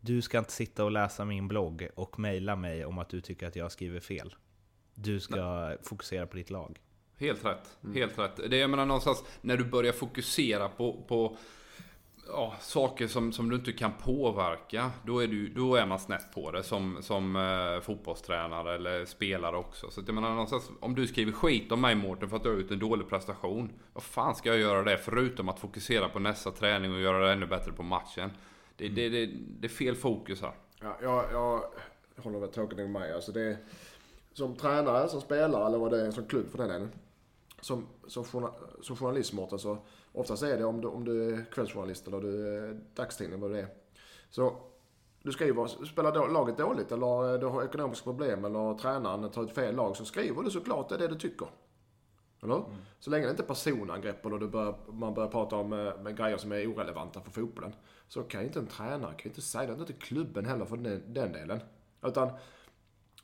Du ska inte sitta och läsa min blogg och mejla mig om att du tycker att jag skriver fel. Du ska fokusera på ditt lag. Helt rätt. Helt rätt. Det jag menar någonstans när du börjar fokusera på, på ja, saker som, som du inte kan påverka. Då är, du, då är man snett på det som, som eh, fotbollstränare eller spelare också. Så att jag menar någonstans, om du skriver skit om mig Mårten för att du har gjort en dålig prestation. Vad fan ska jag göra det förutom att fokusera på nästa träning och göra det ännu bättre på matchen? Det, det, det, det är fel fokus här. Ja, jag, jag håller väl tråkigt med. Alltså det som tränare, som spelare eller vad det är, som klubb för den delen. Som, som, journa- som journalist Mårten, så oftast är det om du, om du är kvällsjournalist eller du är dagstidning, vad det är. Så du skriver, spelar då, laget dåligt eller du har ekonomiska problem eller tränaren tar ut fel lag så skriver du såklart det är det du tycker. Eller? Så länge det inte är personangrepp eller du börjar, man börjar prata om eh, med grejer som är orelevanta för fotbollen. Så kan ju inte en tränare, kan ju inte säga det, inte klubben heller för den, den delen. Utan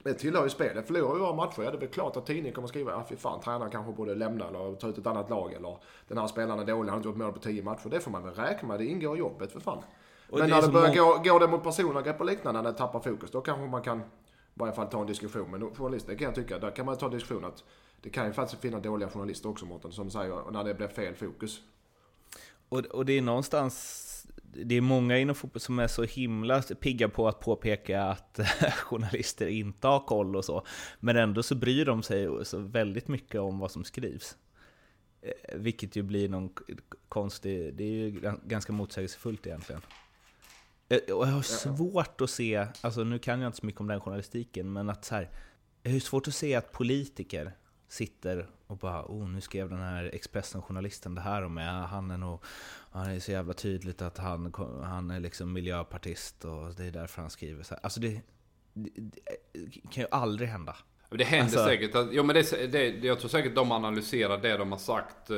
det tillhör ju spelet. Förlorar vi våra matcher, ja det är väl klart att tidningen kommer skriva, ja fy fan, tränaren kanske borde lämna eller ta ut ett annat lag eller den här spelaren är dålig, han har inte gjort mål på tio matcher. Det får man väl räkna med, det ingår i jobbet för fan. Och Men det är när det börjar må- gå, gå det mot personangrepp och liknande, när det tappar fokus, då kanske man kan i varje fall ta en diskussion. Men journalister kan jag tycka, där kan man ta en diskussion att det kan ju faktiskt finnas dåliga journalister också Mårten, som säger när det blir fel fokus. Och, och det är någonstans, det är många inom fotboll som är så himla pigga på att påpeka att [LAUGHS] journalister inte har koll och så. Men ändå så bryr de sig så väldigt mycket om vad som skrivs. Eh, Vilket ju blir någon konstig, det är ju gan- ganska motsägelsefullt egentligen. Eh, Och jag har svårt att se, alltså nu kan jag inte så mycket om den journalistiken, men att så här, jag har svårt att se att politiker sitter och bara oh, nu skrev den här Expressen-journalisten det här om mig. Han är nog, han är så jävla tydligt att han, han är liksom miljöpartist och det är därför han skriver så här. Alltså det, det, det kan ju aldrig hända. Det händer Alltså- säkert. Att, jo, men det, det, jag tror säkert de analyserar det de har sagt eh,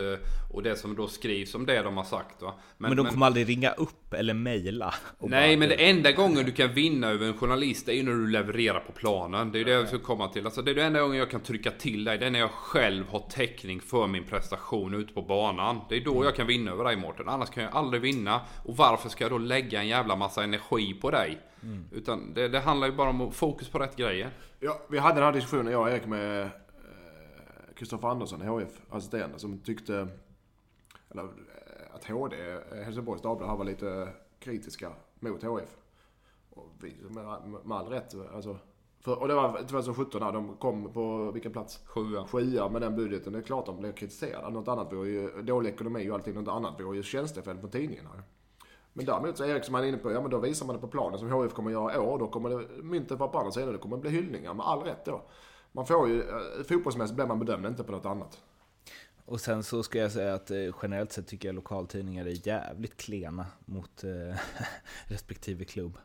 och det som då skrivs om det de har sagt. Va? Men, de kommer aldrig ringa upp eller mejla. Nej, bara, men "Du, det enda gången du kan vinna över en journalist är ju när du levererar på planen. Det är ju det jag ska komma till. Alltså, det är det enda gången jag kan trycka till dig. Det är när jag själv har täckning för min prestation ute på banan. Det är då jag kan vinna över dig Mårten. Annars kan jag aldrig vinna. Och varför ska jag då lägga en jävla massa energi på dig? Utan det, det handlar ju bara om fokus på rätt grejer. Ja, vi hade den här diskussionen, jag och Erik, med eh, Kristoffer Andersson, HF-assisterande, som tyckte eller, eh, att HD, eh, Helsingborgs Dagblad, här var lite kritiska mot HF. Och vi, med, med all rätt. Alltså, för, och det var 2017 när de kom på vilken plats? Sjua. Sjua med den budgeten. Det är klart de blev kritiserade. Något annat vore ju dålig ekonomi och allting. Något annat vore ju tjänstefel på tidningarna. Men däremot så är Erik som han är inne på, ja men då visar man det på planen som HF kommer göra i år. Då kommer det myntet vara på andra sidan. Det kommer bli hyllningar med all rätt då. Man får ju, eh, fotbollsmässigt blir man bedömd, inte på något annat. Och sen så ska jag säga att eh, generellt sett tycker jag lokaltidningar är jävligt klena mot eh, [LAUGHS] respektive klubb.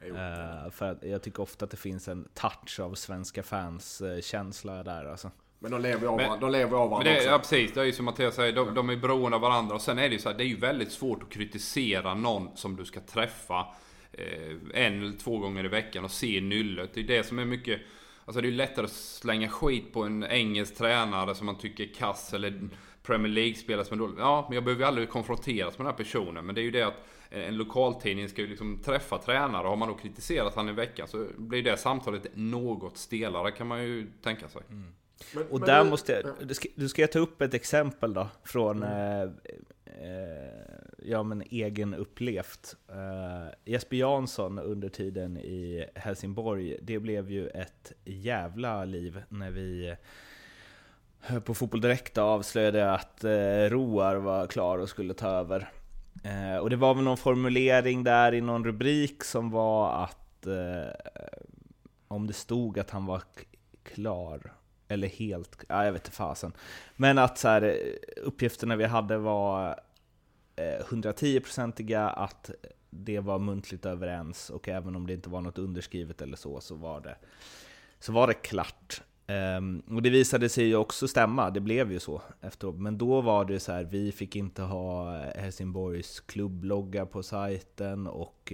Eh, för att jag tycker ofta att det finns en touch av svenska fans-känsla där alltså. Men de lever av varandra, de lever av varandra också. ja precis, det är ju som Mattias säger, de, de är beroende av varandra. Och sen är det ju så här, det är ju väldigt svårt att kritisera någon som du ska träffa eh, en eller två gånger i veckan och se nyllet. Det är det som är mycket... Alltså det är ju lättare att slänga skit på en engelsk tränare som man tycker är kass eller Premier League-spelare som är dålig. Ja, men jag behöver ju aldrig konfronteras med den här personen. Men det är ju det att en lokaltidning ska ju liksom träffa tränare. Har man då kritiserat han i veckan så blir det samtalet något stelare kan man ju tänka sig. Men- Och men där du- måste jag, du ska, du ska jag ta upp ett exempel då, från Mm. eh, eh, ja, men egen upplevt. Eh, Jesper Jansson under tiden i Helsingborg, det blev ju ett jävla liv när vi eh, på Fotboll Direkt avslöjade att eh, Roar var klar och skulle ta över. Eh, och det var väl någon formulering där i någon rubrik som var att eh, om det stod att han var klar eller helt, ja, jag vet inte fasen. Men att så här, eh, uppgifterna vi hade var eh, 110-procentiga, att det var muntligt överens och även om det inte var något underskrivet eller så, så var det, så var det klart. Um, och det visade sig ju också stämma, det blev ju så efteråt. Men då var det så här, vi fick inte ha eh, Helsingborgs klubblogga på sajten och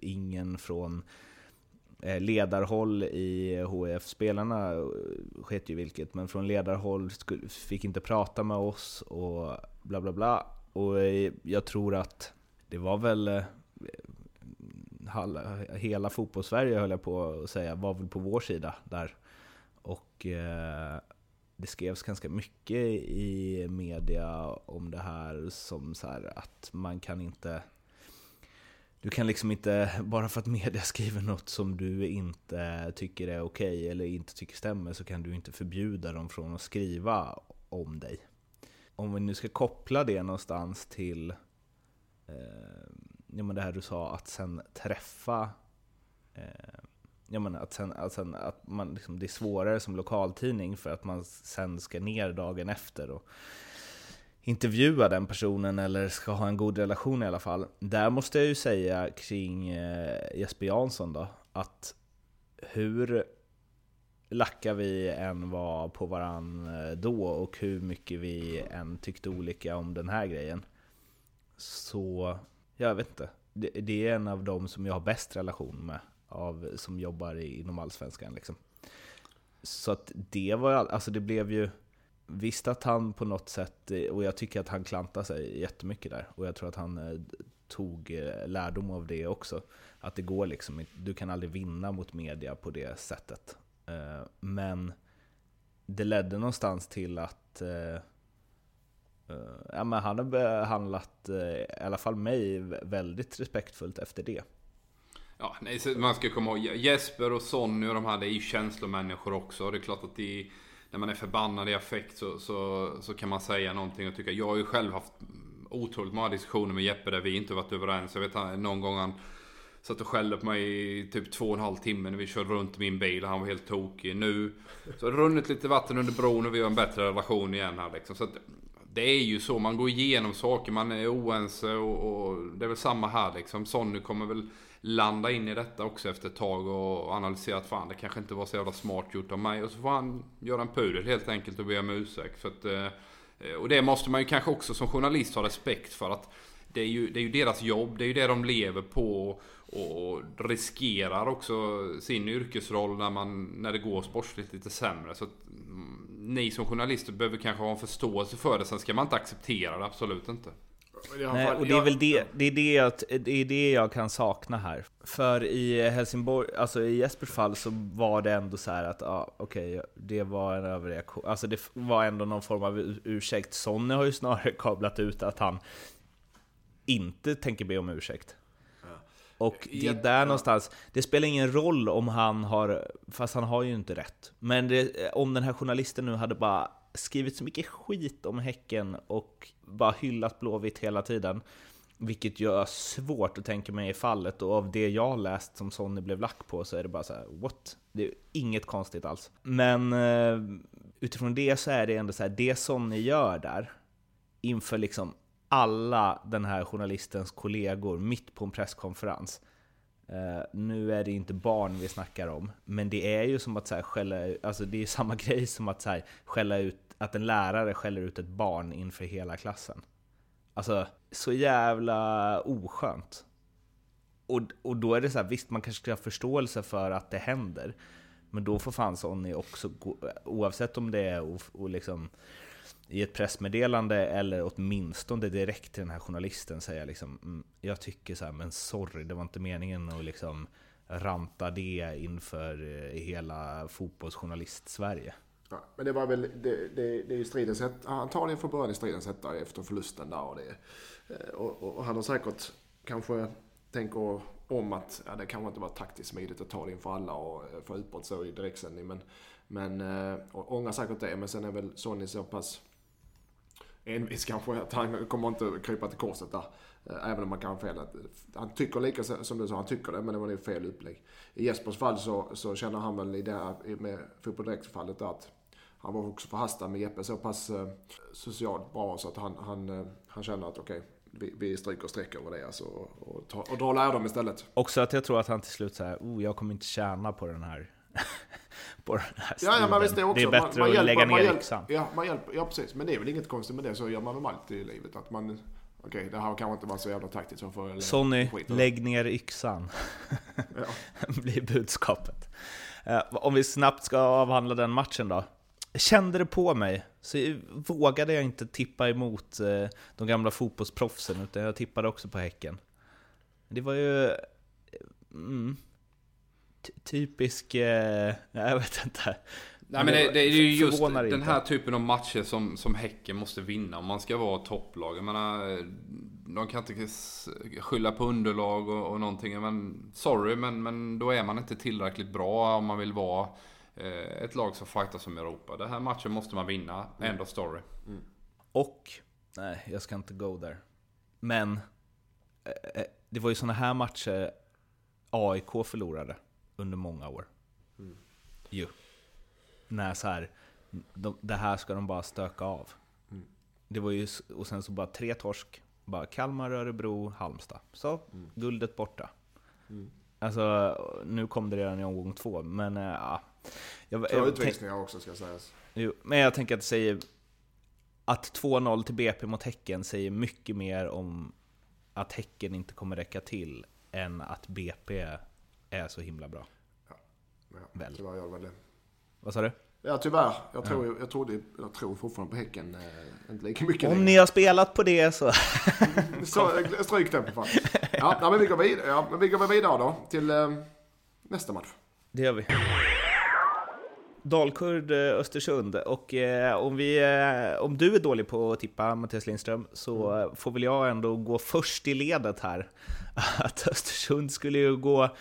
ingen från Eh, ledarhåll i HF, spelarna eh, sket ju vilket, men från ledarhåll fick inte prata med oss och bla bla bla. Och eh, jag tror att det var väl hela fotbollssverige höll jag på att säga, var väl på vår sida där. Och eh, det skrevs ganska mycket i media om det här som så här att man kan inte du kan liksom inte, bara för att media [LAUGHS] skriver något som du inte tycker är okej eller inte tycker stämmer så kan du inte förbjuda dem från att skriva om dig. Om vi nu ska koppla det någonstans till eh, ja, men det här du sa, att sen träffa eh, Ja, men att, sen, att, sen, att man liksom, det är svårare som lokaltidning för att man sen ska ner dagen efter och intervjua den personen eller ska ha en god relation i alla fall. Där måste jag ju säga kring eh, Jesper Jansson då, att hur lackar vi än var på varann eh, då och hur mycket vi än tyckte olika om den här grejen. Så, jag vet inte. Det, det är en av dem som jag har bäst relation med, av, som jobbar inom Allsvenskan liksom. Så att det var alltså det blev ju Visst att han på något sätt, eh, och jag tycker att han klantade sig jättemycket där, och jag tror att han eh, tog eh, lärdom av det också. Att det går liksom inte- du kan aldrig vinna mot media på det sättet. Men det ledde någonstans till att ja, men han har behandlat i alla fall mig väldigt respektfullt efter det. Ja, nej, man ska komma ihåg Jesper och Sonny och de här, det är ju känslomänniskor också. Det är klart att det är, när man är förbannad i affekt så, så, så kan man säga någonting och tycka. Jag har ju själv haft otroligt många diskussioner med Jeppe där vi inte varit överens. Jag vet någon gång han satt och skällde på mig i typ två och en halv timme när vi körde runt min bil och han var helt tokig. Nu så har det runnit lite vatten under bron och vi har en bättre relation igen här liksom. Så att, det är ju så, man går igenom saker, man är oense och, och det är väl samma här liksom. Sonny kommer väl landa in i detta också efter ett tag och analysera att fan det kanske inte var så jävla smart gjort av mig. Och så får han göra en pudel helt enkelt och be om ursäkt. För att, eh, och det måste man ju kanske också som journalist ha respekt för. att det är, ju, det är ju deras jobb, det är ju det de lever på och riskerar också sin yrkesroll när, man, när det går sportsligt lite sämre. Så att, mm, ni som journalister behöver kanske ha en förståelse för det. Sen ska man inte acceptera det, absolut inte. Nej, och det är väl det, det, är det, jag, det är det jag kan sakna här. För i Helsingborg, alltså i Jespers fall så var det ändå så här att, ja okej, det var en överreaktion. Alltså det var ändå någon form av ur- ursäkt. Sonny har ju snarare [LAUGHS] kablat ut att han inte tänker be om ursäkt. Och det är där någonstans, det spelar ingen roll om han har, fast han har ju inte rätt. Men det, om den här journalisten nu hade bara skrivit så mycket skit om Häcken och bara hyllat Blåvitt hela tiden, vilket gör svårt att tänka mig i fallet, och av det jag läst som Sonny blev lack på så är det bara så här: what? Det är inget konstigt alls. Men eh, utifrån det så är det ändå så här, det Sonny gör där, inför liksom alla den här journalistens kollegor mitt på en presskonferens. Uh, nu är det inte barn vi snackar om, men det är ju som att så här, skälla, alltså det är [LAUGHS] samma grej som att så här, skälla ut, att en lärare skäller ut ett barn inför hela klassen. Alltså, så jävla oskönt. Och, och då är det så här, visst man kanske ska ha förståelse för att det händer, men då får fan Sonny också, gå, oavsett om det är och, och liksom, i ett pressmeddelande eller åtminstone direkt till den här journalisten säga liksom, mm, jag tycker så här, men sorry, det var inte meningen att liksom ranta det inför eh, hela fotbollsjournalist-Sverige. Ja, men det var väl, det, det, det är ju stridens hetta, antagligen från början i stridens hetta efter förlusten där och det. Eh, och, och, och han har säkert kanske tänker om att ja, det kanske inte var taktiskt smidigt att ta det inför alla och eh, få utbrott så i direktsändning. Men, men och ångrar säkert det. Men sen är väl Sonny så pass envis kanske att han kommer inte krypa till korset där. Eh, även om man kan fel. Eh, han tycker lika som du sa, han tycker det, men det var nog fel upplägg. I Jespers fall så, så känner han väl i det här med Fotboll Direkt-fallet att han var också förhastad med Jeppe så pass eh, socialt bra så att han, han, eh, han känner att okej, okay, vi, vi stryker streck över det alltså, och, och, och drar lärdom istället. Också att jag tror att han till slut säger, oh, jag kommer inte tjäna på den här [LAUGHS] på den här ja, ja, men visst det, också. det är bättre man, man att hjälper, lägga ner yxan. Ja, man hjälper, ja, precis. Men det är väl inget konstigt med det. Så gör man väl alltid i livet. Att man, okej, okay, det här kanske inte var så jävla taktiskt. Så får Sonny, lägg ner yxan. [LAUGHS] blir budskapet. Uh, om vi snabbt ska avhandla den matchen då. Kände det på mig, så vågade jag inte tippa emot uh, de gamla fotbollsproffsen, utan jag tippade också på Häcken. Det var ju... Mm, typisk, eh, jag vet inte. Nej men det, det är ju just den här typen av matcher som, som Häcken måste vinna om man ska vara topplag. Jag menar, de kan inte skylla på underlag och, och någonting. Men, sorry, men, men då är man inte tillräckligt bra om man vill vara eh, ett lag som fightas om Europa. Den här matchen måste man vinna. Mm. End of story. Mm. Och, nej jag ska inte go there. Men, eh, eh det var ju såna här matcher AIK förlorade under många år. Mm. Ju. När så här, de, det här ska de bara stöka av. Mm. Det var ju, och sen så bara tre torsk. Bara Kalmar, Örebro, Halmstad. Så, mm. guldet borta. Mm. Alltså, nu kom det redan i omgång två, men äh, ja. Jag, Två utvisningar också ska sägas. Jo, men jag tänker att det säger att 2-0 till BP mot Häcken säger mycket mer om att Häcken inte kommer räcka till än att BP är så himla bra. Ja, ja väl. tyvärr gör det väl det. Vad sa du? Ja tyvärr. Jag tror, ja. jag, trodde, jag tror fortfarande på Häcken. Eh, inte lika mycket Om längre. ni har spelat på det så... [LAUGHS] så stryk den för fan. Ja, men vi går vidare, ja, men vi går vidare då till eh, nästa match. Det gör vi. Dalkurd eh, Östersund och eh, om, vi, eh, om du är dålig på att tippa Mattias Lindström så mm. får väl jag ändå gå först i ledet här. [LAUGHS] Att Östersund skulle ju gå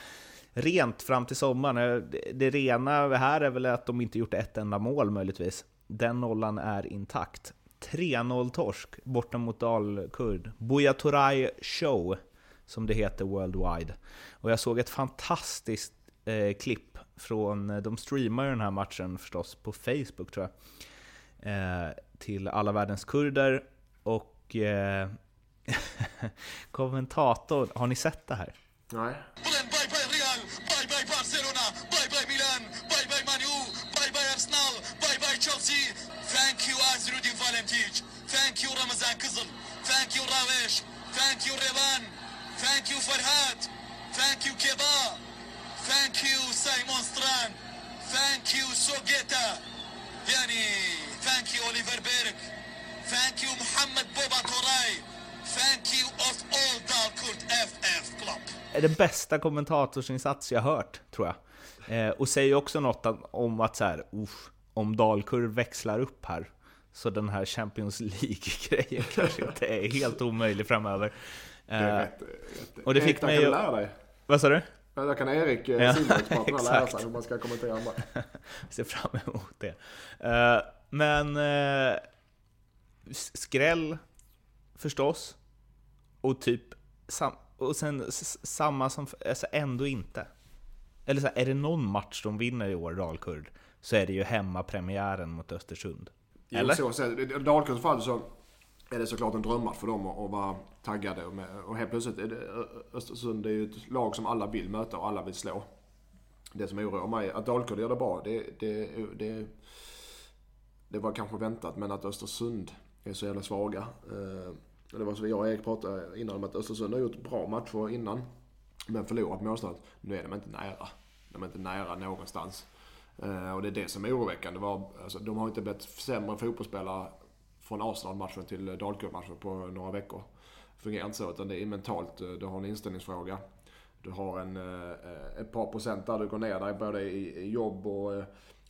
rent fram till sommaren. Eh, det rena här är väl att de inte gjort ett enda mål möjligtvis. Den nollan är intakt. 3-0 torsk borta mot Dalkurd. Buya Turay Show, som det heter worldwide. Och jag såg ett fantastiskt eh, klipp från, eh, de streamar ju den här matchen förstås på Facebook tror jag. Eh, till alla världens kurder och eh, [LAUGHS] kommentatorn, har ni sett det här? Nej. Thank you Ramazan Kızıl. Thank you Ravesh. Thank you Revan. Thank you Ferhat. Thank you Keba. Thank you Simon Strand. Thank you Sogeta. Yani thank you Oliver Berg. Thank you Muhammad Boba Toray. Thank you of all Dalkurd FF Club. är den bästa kommentatorsinsats jag hört, tror jag. Eh, och säger också något om att så här, uff, om Dalkurd växlar upp här, så den här Champions League-grejen [LAUGHS] kanske inte är helt omöjlig framöver. Eh, rätt, rätt. Och det fick mig att... lära dig. Vad sa du? Ja, där kan Erik, eh, ja, Silverexperten, lära [LAUGHS] sig hur man ska kommentera en match. [LAUGHS] ser fram emot det. Uh, men uh, skräll förstås. Och typ sam och sen samma som, alltså ändå inte. Eller så här, är det någon match de vinner i år, Dalkurd, så är det ju hemmapremiären mot Östersund. Eller? Jo, så, så, Dalkurds fall så är det såklart en drömmatch för dem att vara taggade. Och, med, och helt plötsligt är det Östersund är ju ett lag som alla vill möta och alla vill slå. Det som oroar mig, att Dalkurd gör det bra, det, det, det, det var kanske väntat. Men att Östersund är så jävla svaga. Eh, det var så jag och Erik pratade innan om att Östersund har gjort bra matcher innan. Men förlorat målsnöret. Nu är de inte nära. De är inte nära någonstans. Eh, och det är det som är oroväckande. Alltså, de har inte blivit sämre fotbollsspelare från Arsenal-matchen till eh, Dalkurd-matchen på några veckor. Det fungerar inte så, utan det är mentalt. Eh, du har en inställningsfråga. Du har en, ett par procent där du går ner där både i jobb och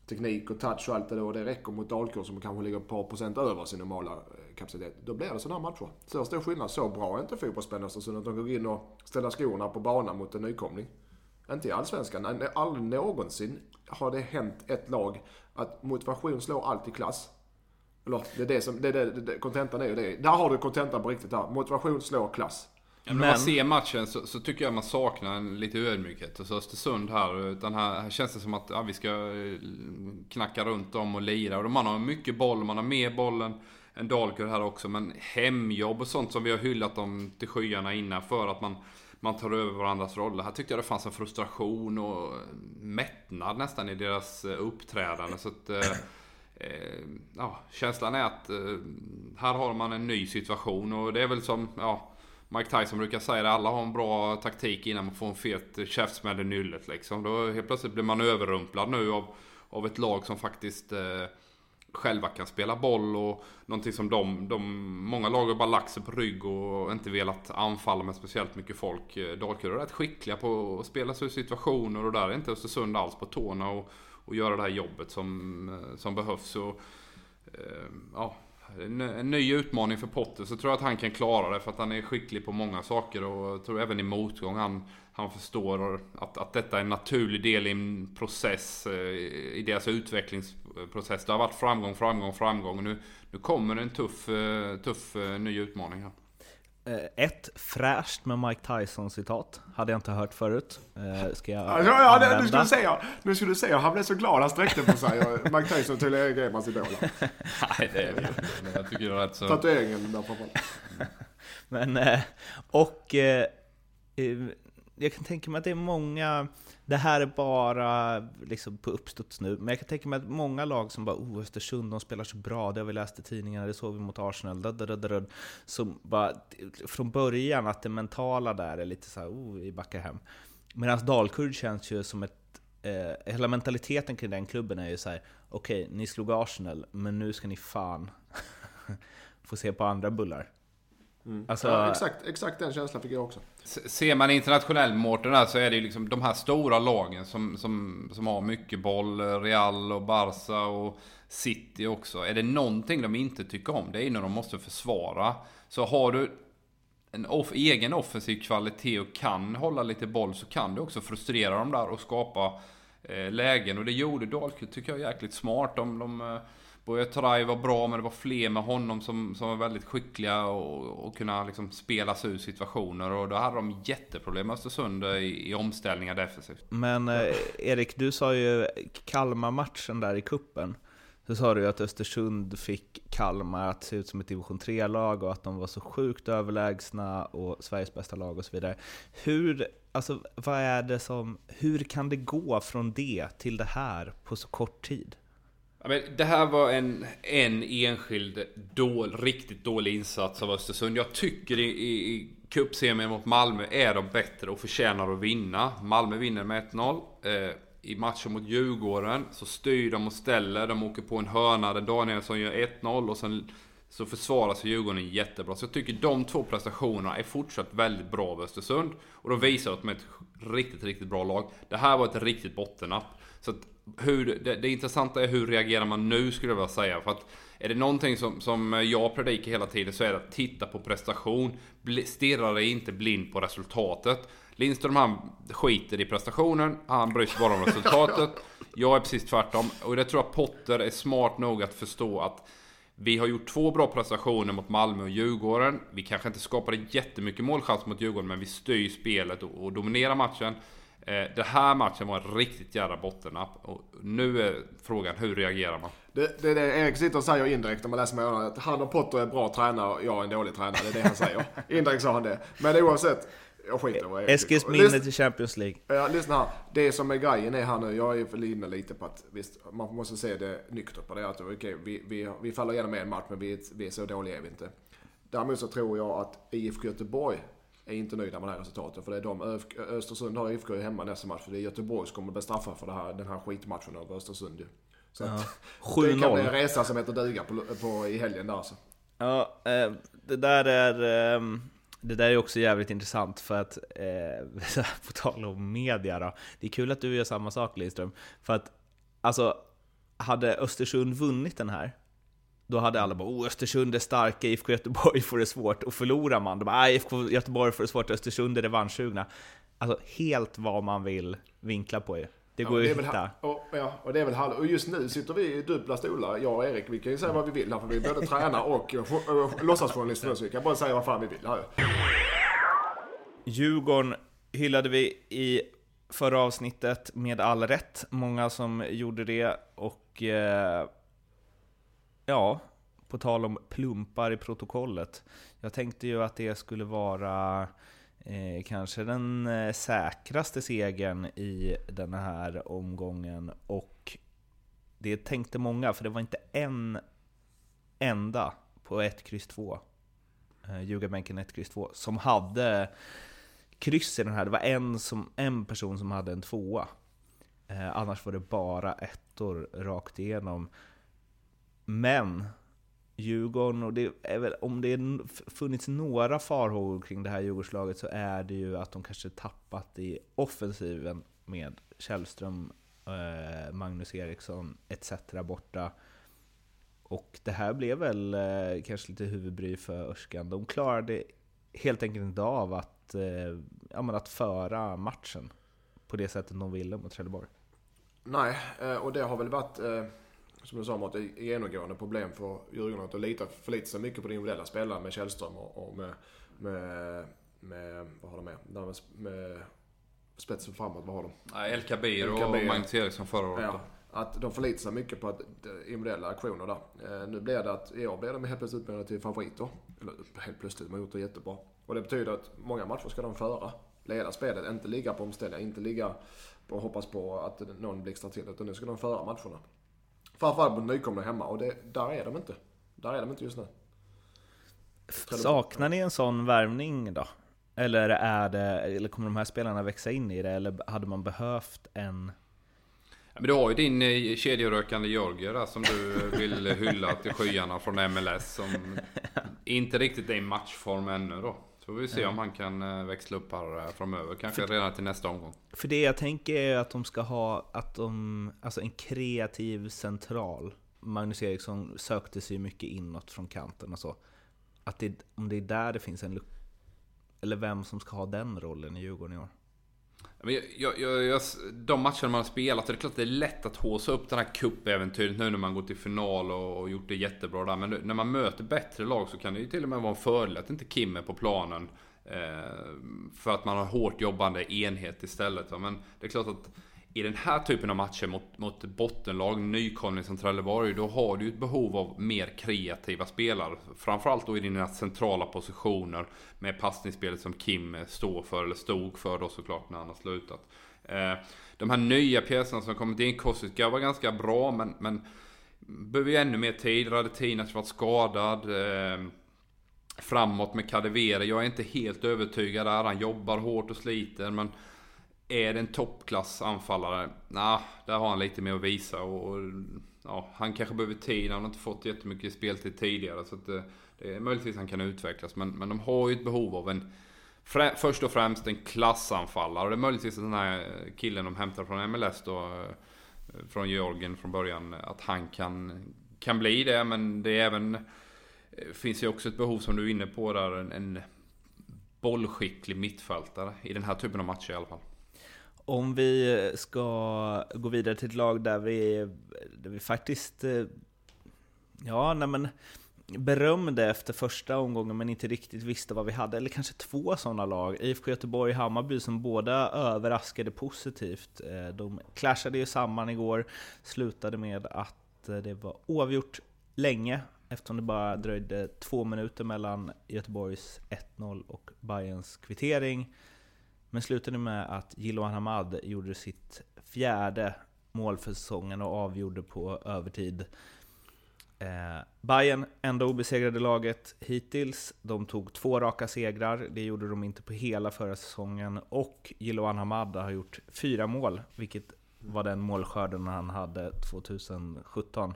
teknik och touch och allt det där. Och det räcker mot Dalkurd som kanske ligger ett par procent över sin normala kapacitet. Då blir det sådana här matcher. Så stor skillnad. Så bra är inte fotbollsspelarna så att de går in och ställer skorna på banan mot en nykomling. Inte i Allsvenskan. Aldrig någonsin har det hänt ett lag att motivation slår alltid klass. Eller, det är det som, det är det, det, kontentan är ju det. Där har du kontentan på riktigt här. Motivation slår klass. Ja, men när man ser matchen så, så, tycker jag man saknar en lite ödmjukhet hos Östersund här. Utan här, här känns det som att ja, vi ska eh, knacka runt dem och lira. Och man har mycket boll, man har mer bollen än Dalkurd här också. Men hemjobb och sånt som vi har hyllat dem till skyarna innan för att man, man tar över varandras roller. Här tyckte jag det fanns en frustration och mättnad nästan i deras eh, uppträdande. Så att, eh, eh, ja, känslan är att eh, här har man en ny situation och det är väl som, ja, Mike Tyson brukar säga det, alla har en bra taktik innan man får en fet käftsmäll i nyllet liksom. Då helt plötsligt blir man överrumplad nu av, av ett lag som faktiskt eh, själva kan spela boll och någonting som de, de många lag har bara lagt sig på rygg och inte velat anfalla med speciellt mycket folk. Eh, Dalkurd är rätt skickliga på att spela sig ur situationer och där är inte Östersund alls på tårna och, och göra det här jobbet som, eh, som behövs. Och, eh, ja, en, en ny utmaning för Potter så tror jag att han kan klara det för att han är skicklig på många saker och jag tror även i motgång han, han förstår att, att detta är en naturlig del i en process, eh, i deras utvecklings utvecklingsprocess. Det har varit framgång, framgång, framgång. Nu, nu kommer en tuff, eh, tuff eh, ny utmaning här. Eh, ett fräscht med Mike Tyson-citat. Hade jag inte hört förut. Ska jag ja, ja, det, nu, skulle du säga, nu skulle du säga, han blev så glad, han sträckte på sig. Mike Tyson till Erik Gremans idol. Nej, det är det Men jag tycker det är rätt så... Tatueringen där framförallt. [LAUGHS] Men, och jag kan tänka mig att det är många, det här är bara liksom på uppstuds nu, men jag kan tänka mig att många lag som bara oh, Östersund, de spelar så bra, det har vi läst i tidningarna, det såg vi mot Arsenal, dadadadad, som bara från början att det mentala där är lite så här, oh, vi backar hem. Medan Dalkurd känns ju som ett, eh, hela mentaliteten kring den klubben är ju så här, okej, okay, ni slog Arsenal, men nu ska ni fan [LAUGHS] få se på andra bullar. Mm. Alltså, ja, exakt, exakt den känslan fick jag också. Ser man internationell Mårten så är det ju liksom de här stora lagen som, som, som har mycket boll. Real och Barca och City också. Är det någonting de inte tycker om, det är när de måste försvara. Så har du en off, egen offensiv kvalitet och kan hålla lite boll så kan du också frustrera dem där och skapa eh, lägen. Och det gjorde Dalkurd, tycker jag, jäkligt smart. De, de eh, Buya Turay var bra, men det var fler med honom som, som var väldigt skickliga och, och kunna liksom spela sig ur situationer. Och då hade de jätteproblem med Östersund i, i omställningar defensivt. Men eh, Erik, du sa ju Kalmar-matchen där i kuppen så sa du ju att Östersund fick Kalmar att se ut som ett division 3-lag och att de var så sjukt överlägsna och Sveriges bästa lag och så vidare. Hur, alltså, vad är det som, hur kan det gå från det till det här på så kort tid? Men det här var en, en enskild dål, riktigt dålig insats av Östersund. Jag tycker i, i, i cupsemin mot Malmö är de bättre och förtjänar att vinna. Malmö vinner med 1-0. Eh, I matchen mot Djurgården så styr de och ställer. De åker på en hörna där Danielsson gör 1-0 och sen så försvarar sig Djurgården jättebra. Så jag tycker de två prestationerna är fortsatt väldigt bra av Östersund. Och de visar att de är ett riktigt, riktigt bra lag. Det här var ett riktigt bottennapp. Så att hur, det, det intressanta är hur reagerar man nu skulle jag vilja säga. För att är det någonting som, som jag predikar hela tiden så är det att titta på prestation. Stirra dig inte blind på resultatet. Lindström han skiter i prestationen, han bryr sig bara om resultatet. Jag är precis tvärtom. Och det tror jag Potter är smart nog att förstå att vi har gjort två bra prestationer mot Malmö och Djurgården. Vi kanske inte skapade jättemycket målchans mot Djurgården, men vi styr spelet och, och dominerar matchen. Eh, det här matchen var en riktigt jävla bottennapp. Och nu är frågan, hur reagerar man? Det, det är det Erik sitter och säger indirekt när man läser med att han och Potter är bra tränare och jag är en dålig tränare. Det är det han säger. [LAUGHS] indirekt sa han det. Men oavsett, jag skiter i vad Erik Eskils minne till Champions League. Ja, lyssna här. Det som är grejen är här nu, jag är väl inne lite på att visst, man måste se det nyktert på det. Att okej, vi, vi, vi faller igenom en match men vi, är- vi är så dåliga är vi inte. Däremot så tror jag att IFK Göteborg är inte nöjda med det här resultatet. För det är de, Östersund har IFK hemma nästa match. För det är Göteborg som kommer bli straffade för här, den här skitmatchen över Östersund ju. Så att, [LAUGHS] det kan bli en 7-0. resa som heter duga på, på, i helgen där alltså. Ja, eh, det där är... ehm, Det där är också jävligt intressant för att, eh, [LAUGHS] på tal om media då, det är kul att du gör samma sak Lidström. För att, alltså, hade Östersund vunnit den här, då hade alla bara oh, Östersund är starka, IFK Göteborg får det svårt, och förlorar man, då bara IFK Göteborg får det svårt, Östersund är revanschsugna. Alltså helt vad man vill vinkla på ju. Det går Ja, ju att hitta. och, ja, och det är väl halv, och just nu sitter vi i dubbla stolar, jag och Erik. Vi kan ju säga vad vi vill här, för vi är både tränar och, låtsasjournalister. Så vi kan bara säga vad fan vi vill här ju. Djurgården hyllade vi i förra avsnittet med all rätt. Många som gjorde det och eh, ja, på tal om plumpar i protokollet. Jag tänkte ju att det skulle vara eh, kanske den eh, säkraste segern i den här omgången och det tänkte många för det var inte en enda på 1, X, 2 eh, Ljugarbänken 1, X, 2 som hade kryss i den här. Det var en, som, en person som hade en tvåa. Eh, annars var det bara ettor rakt igenom. Men Djurgården, och det är väl, om det är funnits några farhågor kring det här Djurgårdslaget så är det ju att de kanske tappat i offensiven med Källström, eh, Magnus Eriksson etc. borta. Och det här blev väl eh, kanske lite huvudbry för Örskan. De klarade helt enkelt inte av att, eh, ja, men att föra matchen på det sättet de ville mot Trelleborg. Nej, eh, och det har väl varit, eh, som du sa Mårten, ett genomgående problem för Djurgården att lita, förlita sig mycket på de individuella spelarna med Källström och, och med, med, med, vad har de med? Med, med spetsen framåt, vad har de? Nej, El Kabir El och. Magnus Eriksson förra året. Ja, att de förlitar sig mycket på att individuella aktioner där. Eh, Nu blir det att i år blir de helt plötsligt utbildade till favoriter. Eller helt plötsligt, de har gjort det jättebra. Och det betyder att många matcher ska de föra. Leda spelet, inte ligga på omställningar, inte ligga och hoppas på att någon blixtrar till. Utan nu ska de föra matcherna. Framförallt mot nykomlingar hemma och det, där är de inte. Där är de inte just nu. Saknar ni en sån värvning då? Eller, är det, eller kommer de här spelarna växa in i det? Eller hade man behövt en... Ja, Men du har ju din eh, kedjerökande Georgier där som du vill hylla till skyarna från MLS. Som [LAUGHS] inte riktigt är i matchform ännu då. Så får vi se om han kan eh, växla upp här eh, framöver. Kanske redan till nästa omgång. För det jag tänker är att de ska ha att de, alltså en kreativ central. Magnus Eriksson sökte sig mycket inåt från kanten och så. Att det, om det är där det finns en lucka, eller vem som ska ha den rollen i Djurgården i år. Men jag, jag, jag, jag, de matcherna man har spelat, det är klart det är lätt att håsa upp det här cupäventyret nu när man går till final och, och gjort det jättebra där. Men när man möter bättre lag så kan det ju till och med vara en fördel att inte Kim är på planen. Eh, för att man har hårt jobbande enhet istället. Va? Men det är klart att i den här typen av matcher mot, mot bottenlag, nykomling som Trelleborg, då har du ju ett behov av mer kreativa spelare. Framförallt då i dina centrala positioner med passningsspelet som Kim står för, eller stod för då såklart när han har slutat. Eh, de här nya pjäserna som kommit in, Kostica var ganska bra men, men behöver ju ännu mer tid. Radetinac varit skadad. Eh, framåt med Kadewere, jag är inte helt övertygad där. Han jobbar hårt och sliter men är det en toppklass anfallare? Nah, där har han lite mer att visa och, och ja, han kanske behöver tid. Han har inte fått jättemycket speltid tidigare så att det, det är möjligtvis han kan utvecklas. Men, men de har ju ett behov av en frä, först och främst en klassanfallare. Och det är möjligtvis att den här killen de hämtar från MLS då, eh, från Georgien från början, att han kan, kan bli det. Men det är även, eh, finns ju också ett behov som du är inne på där, en, en bollskicklig mittfältare i den här typen av matcher i alla fall. Om vi ska gå vidare till ett lag där vi, där vi faktiskt... Eh, ja, nej men... berömde efter första omgången men inte riktigt visste vad vi hade, eller kanske två sådana lag. IFK Göteborg och Hammarby som båda överraskade positivt. Eh, de clashade ju samman igår, slutade med att eh, det var oavgjort länge eftersom det bara dröjde två minuter mellan Göteborgs 1-0 och Bayerns kvittering. Men slutade med att Jiloan Hamad gjorde sitt fjärde mål för säsongen och avgjorde på övertid. Eh, Bayern enda obesegrade laget hittills. De tog två raka segrar, det gjorde de inte på hela förra säsongen. Och Jiloan Hamad har gjort fyra mål, vilket var den målskörden han hade 2017.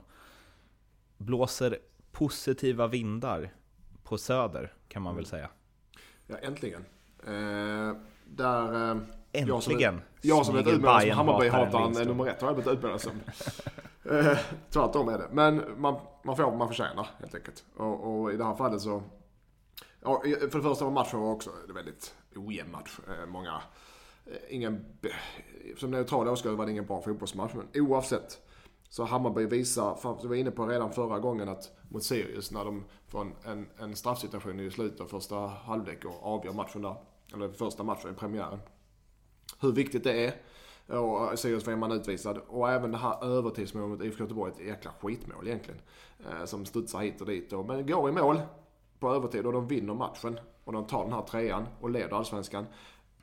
Blåser positiva vindar på Söder, kan man väl säga. Ja, äntligen. Eh, där... Eh, Äntligen! Jag som är utbildad som Hammarby-hataren nummer ett har jag blivit utbildad som. [LAUGHS] eh, tvärtom är det. Men man, man får vad man förtjänar helt enkelt. Och, och i det här fallet så... Ja, för det första var matchen också en väldigt ojämn match. Eh, många... Ingen... Som neutral åskådare var det ingen bra fotbollsmatch. Men oavsett så Hammarby visar, vi var inne på redan förra gången att mot Sirius när de får en, en, en straffsituation i slutet av första halvlek och avgör matchen där. Eller första matchen i premiären. Hur viktigt det är. Och eh, Sirius var man utvisad. Och även det här övertidsmålet mot IFK Göteborg, ett jäkla skitmål egentligen. Eh, som studsar hit och dit. Och, men går i mål på övertid och de vinner matchen. Och de tar den här trean och leder allsvenskan.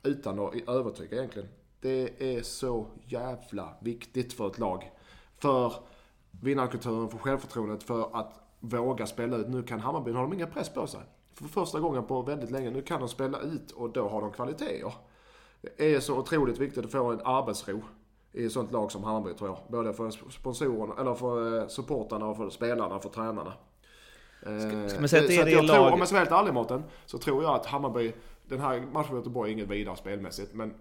Utan att övertyga egentligen. Det är så jävla viktigt för ett lag för vinnarkulturen, för självförtroendet, för att våga spela ut. Nu kan Hammarby, nu har de ingen press på sig. För första gången på väldigt länge, nu kan de spela ut och då har de kvaliteter. Det är så otroligt viktigt att få en arbetsro i ett sånt lag som Hammarby tror jag. Både för sponsorerna, eller för eh, supportarna och för spelarna och för tränarna. Ska, ska man säga att det är det lag... Tror, om jag ska vara helt ärlig Mårten, så tror jag att Hammarby, den här matchen mot Göteborg är inget vidare spelmässigt. Men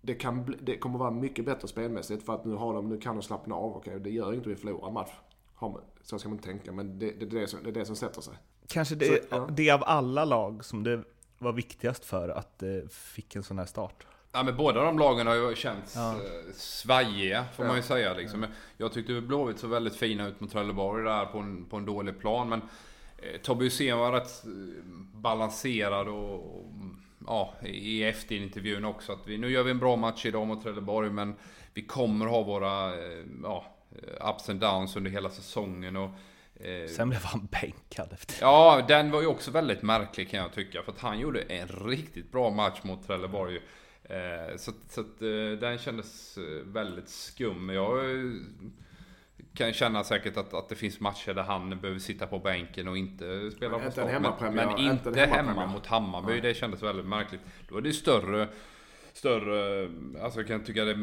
det, kan, det kommer vara mycket bättre spelmässigt för att nu, har de, nu kan de slappna av. Okej, det gör inte vi förlorar en match. Så ska man inte tänka, men det, det, det, är det, som, det är det som sätter sig. Kanske det, så, ja. det av alla lag som det var viktigast för att det fick en sån här start. Ja men båda de lagen har ju känts ja. Eh, svajiga får ja. man ju säga liksom. Jag tyckte Blåvitt så väldigt fina ut mot Trelleborg där på en, på en dålig plan. Men eh, Tobbe Hysén var rätt eh, balanserad och ja, i efter-intervjun också att vi, nu gör vi en bra match idag mot Trelleborg men vi kommer ha våra eh, ja, ups and downs under hela säsongen. Och, Sen blev han bänkad efter Ja, den var ju också väldigt märklig kan jag tycka. För att han gjorde en riktigt bra match mot Trelleborg. Eh, så så att, eh, den kändes väldigt skum. Jag kan känna säkert att, att det finns matcher där han behöver sitta på bänken och inte spela på start. Men, men inte, hemma mot Hammarby. Nej. Det kändes väldigt märkligt. Då är det större, större, alltså jag kan tycka det är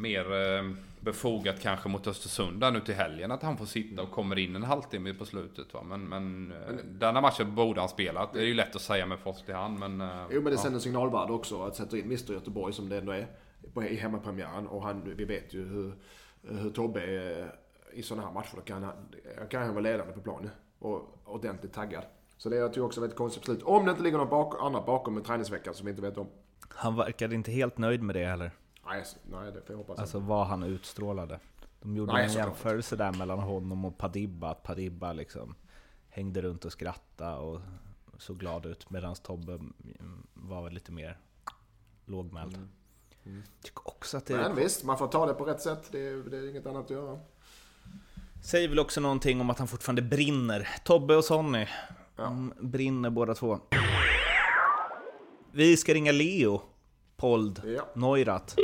mer eh, befogat kanske mot Östersund där nu till helgen att han får sitta och kommer in en halvtimme på slutet. Va? Men, men, eh, men denna matchen borde han spela. Det är ju lätt att säga med fast i hand men... Eh, jo men det sänder ja. signalvärde också att sätta in Mr Göteborg som det ändå är i hemmapremiären. Och han, vi vet ju hur, hur Tobbe är i sådana här matcher då kan han, kan han vara ledande på planen. Och ordentligt taggad. Så det är jag också väldigt konstigt beslut. Om det inte ligger något bak, annat bakom en träningsvecka som vi inte vet om. Han verkade inte helt nöjd med det heller. Nej, nej det får jag hoppas. Alltså vad han utstrålade. De gjorde nej, en jämförelse där mellan honom och Padibba. Att Padibba liksom hängde runt och skrattade och såg glad ut. Medan Tobbe var väl lite mer lågmäld. Mm. Mm. Tycker också att det Men visst, man får ta det på rätt sätt. Det är, det är inget annat att göra. Säger väl också någonting om att han fortfarande brinner. Tobbe och Sonny. Ja. De brinner båda två. Vi ska ringa Leo. Pold ja. Neurath.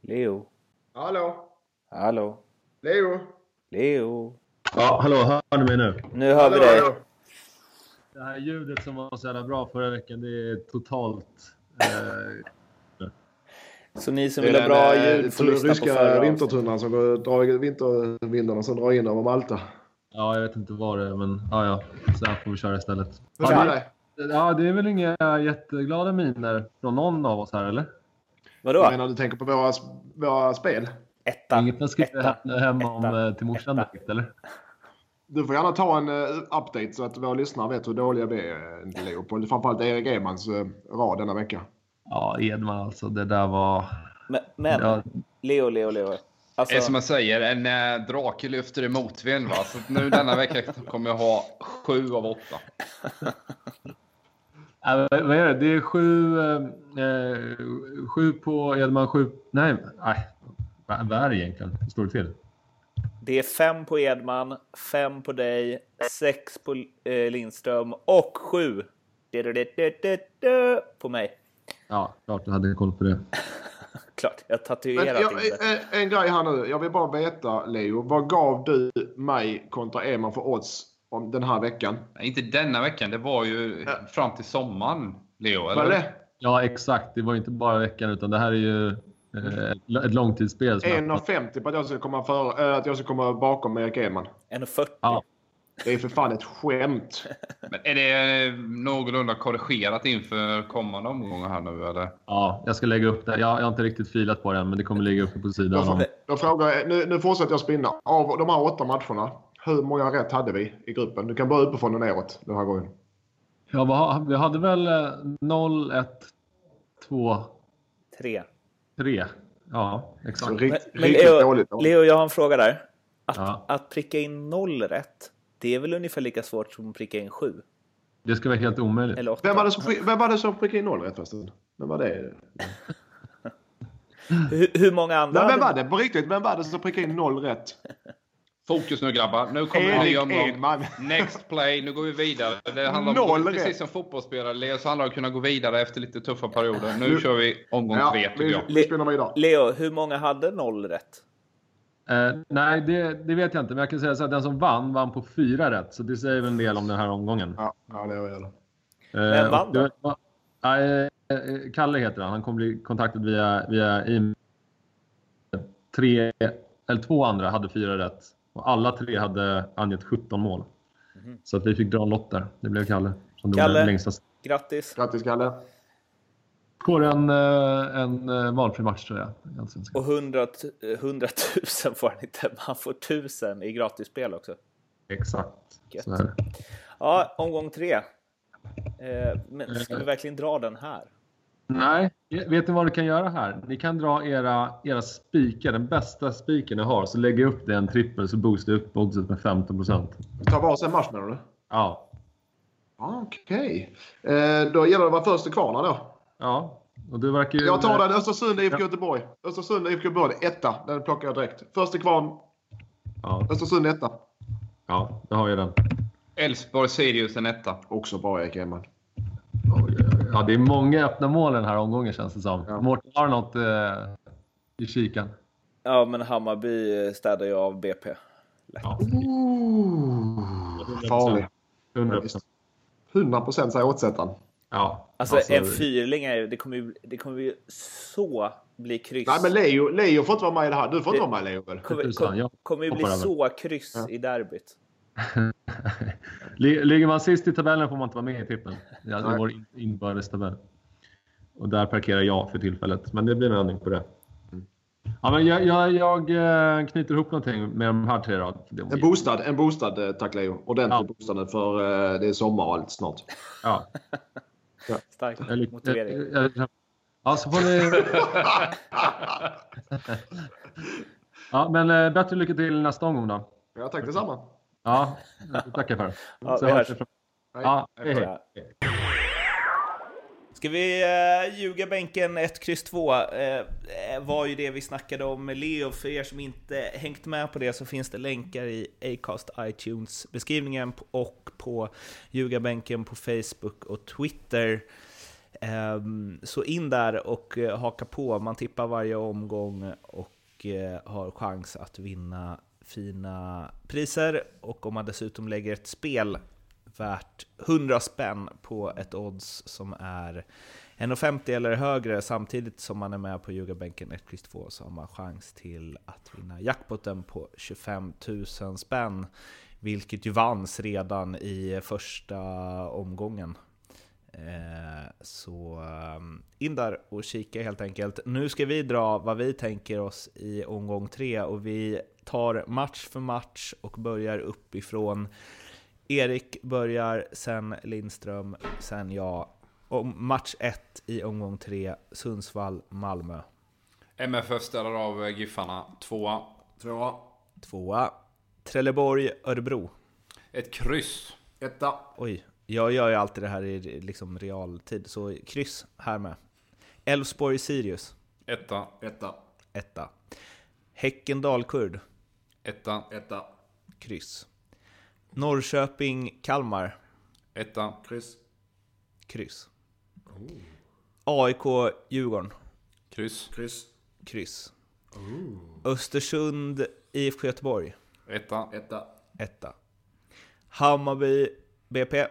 Leo. Hallå? Hallå? Leo? Leo? Ja, hallå, hör ni mig nu? Nu hör hallå, vi dig. Hallå. Det här ljudet som var så jävla bra förra veckan, det är totalt... Eh, så ni som vill ha bra eh, ljud får lyssna ryska på förra vintertunnan som går, drar vintervindarna som drar in över Malta. Ja, jag vet inte vad det är, men ja, ja. Så här får vi köra istället. Hur ja, det, ja, det är väl inga jätteglada miner från någon av oss här, eller? Vadå? Jag menar, du tänker på våra, våra spel? Etta. Inget man skriver hem om Etta. Eh, till morsan direkt, eller? Du får gärna ta en uh, update så att våra lyssnare vet hur dåliga vi är, Leopold. Framförallt Erik Edmans uh, rad denna vecka. Ja, Edman alltså. Det där var... Men, men ja. Leo, Leo, Leo. Alltså... Det är som jag säger, en äh, drake lyfter i motvind. Va? Så nu denna vecka kommer jag ha sju av åtta. [LAUGHS] äh, vad är det? Det är sju, eh, sju på Edman, sju... Nej, nej. Vad är det egentligen? Hur står det till? Det är fem på Edman, fem på dig, sex på eh, Lindström och sju på mig. Ja, klart du hade koll på det. [LAUGHS] klart, jag tatuerat jag, en, en grej här nu. Jag vill bara veta, Leo. Vad gav du mig kontra Eman för odds om den här veckan? Nej, inte denna veckan. Det var ju ja. fram till sommaren, Leo. Eller? det? Ja, exakt. Det var inte bara veckan, utan det här är ju eh, ett långtidsspel. 1,50 på att jag ska komma, för, äh, att jag ska komma bakom Erik Edman. 1,40? Ja. Det är för fan ett skämt. [LAUGHS] Men är det någorlunda korrigerat inför kommande omgångar här nu eller? Ja, jag ska lägga upp det. Jag, jag har inte riktigt filat på det än, men det kommer ligga uppe på sidan. Då, då frågar nu, nu fortsätter jag spinna. Av de här åtta matcherna, hur många rätt hade vi i gruppen? Du kan börja uppifrån och neråt den här gången. Ja, vi hade väl 0, 1, 2... 3. 3. Ja, exakt. Rikt, men, men Leo, Leo, jag har en fråga där. Att, ja. att pricka in noll rätt, det är väl ungefär lika svårt som att pricka in sju? Det ska vara helt omöjligt. Eller vem, var det som, vem var det som prickade in noll rätt förresten? Vem var det? [LAUGHS] hur, hur, många andra? Men vem var det på riktigt? Vem var det som prickade in noll rätt? Fokus nu grabbar. Nu kommer en ny omgång. Next play. Nu går vi vidare. Det handlar om, Noll precis rätt. som fotbollsspelare så handlar det om att kunna gå vidare efter lite tuffa perioder. Nu, nu kör vi omgång ja, tre tycker jag. Le Leo, hur många hade noll rätt? Eh, nej, det, det, vet jag inte. Men jag kan säga så att den som vann vann på fyra rätt. Så det säger väl en del om den här omgången. Ja, ja det gör det. Vem vann då? Eh, Kalle heter han. Han kommer bli kontaktad via, via e Tre, eller två andra hade fyra rätt. Och alla tre hade angett 17 mål. Mm. Så att vi fick dra en lott där. Det blev Kalle. Som Kalle, längsta... grattis! Grattis Kalle! Får en, eh, en eh, valfri match tror jag. Och 100, 100 000 får han inte, han får 1000 i gratisspel också. Exakt. Ja, omgång tre. Eh, men ska vi verkligen dra den här? Nej, vet ni vad du kan göra här? Ni kan dra era, era spikar, den bästa spiken ni har, så lägger upp det en trippel så boostar upp oddset med 15% Ta varsin match menar du? Ja. Okej. Okay. Eh, då gäller det att vara först kvar då. Ja, och du verkar ju... Jag tar den. Östersund, IFK Göteborg. Östersund, IFK Göteborg. Etta. Den plockar jag direkt. Första kvarn. Ja. Östersund etta. Ja, det har jag den. Elfsborg, Sirius en etta. Också bra Erik Edman. Ja, det är många öppna mål den här omgången känns det som. Ja. Mårten har något eh, i kikan. Ja, men Hammarby städar ju av BP. Lätt. Ja. Ooh, farlig. 100 procent. 100 procent säger åtsättaren. Ja. Alltså, alltså, en fyrling är det kommer ju, det kommer ju så bli kryss. Nej men Leo, Leo får inte vara med i det här. Du får inte vara med Leo väl? Kommer, kom, kommer ju bli så kryss ja. i derbyt. [LAUGHS] Ligger man sist i tabellen får man inte vara med i trippen. Det är vår inbördes tabell. Och där parkerar jag för tillfället. Men det blir en ändring på det. Mm. Ja, men jag, jag, jag, eh, knyter ihop någonting med de här tre. Då. En boostad, en boostad eh, tack Leo. Ordentligt ja. boostad för uh, det är sommar och allt snart. Ja. Ja. [LAUGHS] Stark jag, motivering. Jag, ja, så får ni... [LAUGHS] ja, men bättre lycka till nästa omgång då. Ja, tack detsamma. Ja, tackar för det. [LAUGHS] Ja, så vi hörs. Ja, hej, hej. Ska vi uh, ljuga bänken 1, X 2? Uh, var ju det vi snackade om med Leo. För er som inte hängt med på det så finns det länkar i Acast iTunes beskrivningen och på ljugarbänken på Facebook och Twitter. Um, så in där och uh, haka på. Man tippar varje omgång och uh, har chans att vinna fina priser. Och om man dessutom lägger ett spel värt 100 spänn på ett odds som är 1,50 eller högre samtidigt som man är med på ljugarbänken 1x2 så har man chans till att vinna jackpoten på 25 000 spänn. Vilket ju vanns redan i första omgången. Eh, så ehm, in där och kika helt enkelt. Nu ska vi dra vad vi tänker oss i omgång tre och vi tar match för match och börjar uppifrån. Erik börjar, sen Lindström, sen jag. Och match 1 i omgång 3, Sundsvall-Malmö. MFF ställer av eh, Giffarna. Tvåa. Tvåa. Tvåa. Trelleborg, Örebro. Ett kryss. Etta. Oj, jag gör ju alltid det här i liksom realtid, så kryss här med. Elfsborg, Sirius. Etta. Etta. Etta. Häcken, Dalkurd. Etta. Etta. Kryss. Norrköping, Kalmar. Etta. Kryss. Kryss. AIK, Djurgården. Kryss. Kryss. Kryss. Östersund, IFK Göteborg. Etta. Etta. Etta. Hammarby, BP.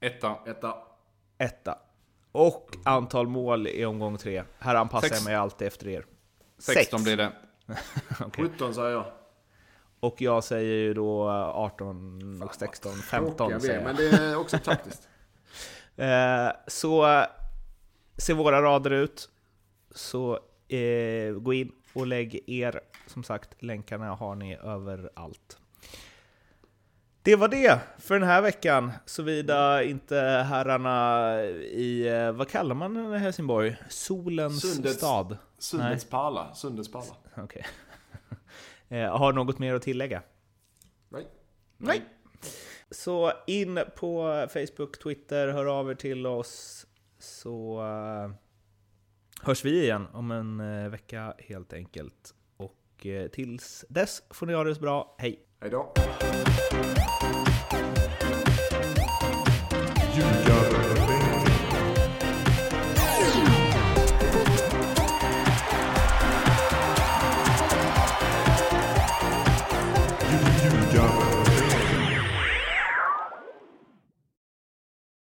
Etta. Etta. Etta. Och antal mål i omgång tre. Här anpassar Sex. jag mig alltid efter er. 16 Sex. blir det. [LAUGHS] 17 säger jag. Och jag säger ju då 18 och 16, 15 Tråkiga vi säger jag. Men det är också [LAUGHS] taktiskt. Eh, så ser våra rader ut. Så eh, gå in och lägg er. Som sagt, länkarna har ni överallt. Det var det för den här veckan. Såvida inte herrarna i, eh, vad kallar man den i Helsingborg? Solens Sundets- stad? Sundets pärla. Sundets pärla. Okej. [LAUGHS] eh, har något mer att tillägga? Nej. Nej. Så in på Facebook, Twitter, hör av er till oss. Så eh, hörs vi igen om en vecka helt enkelt. Och tills dess får ni ha det så bra. Hej! Hej då.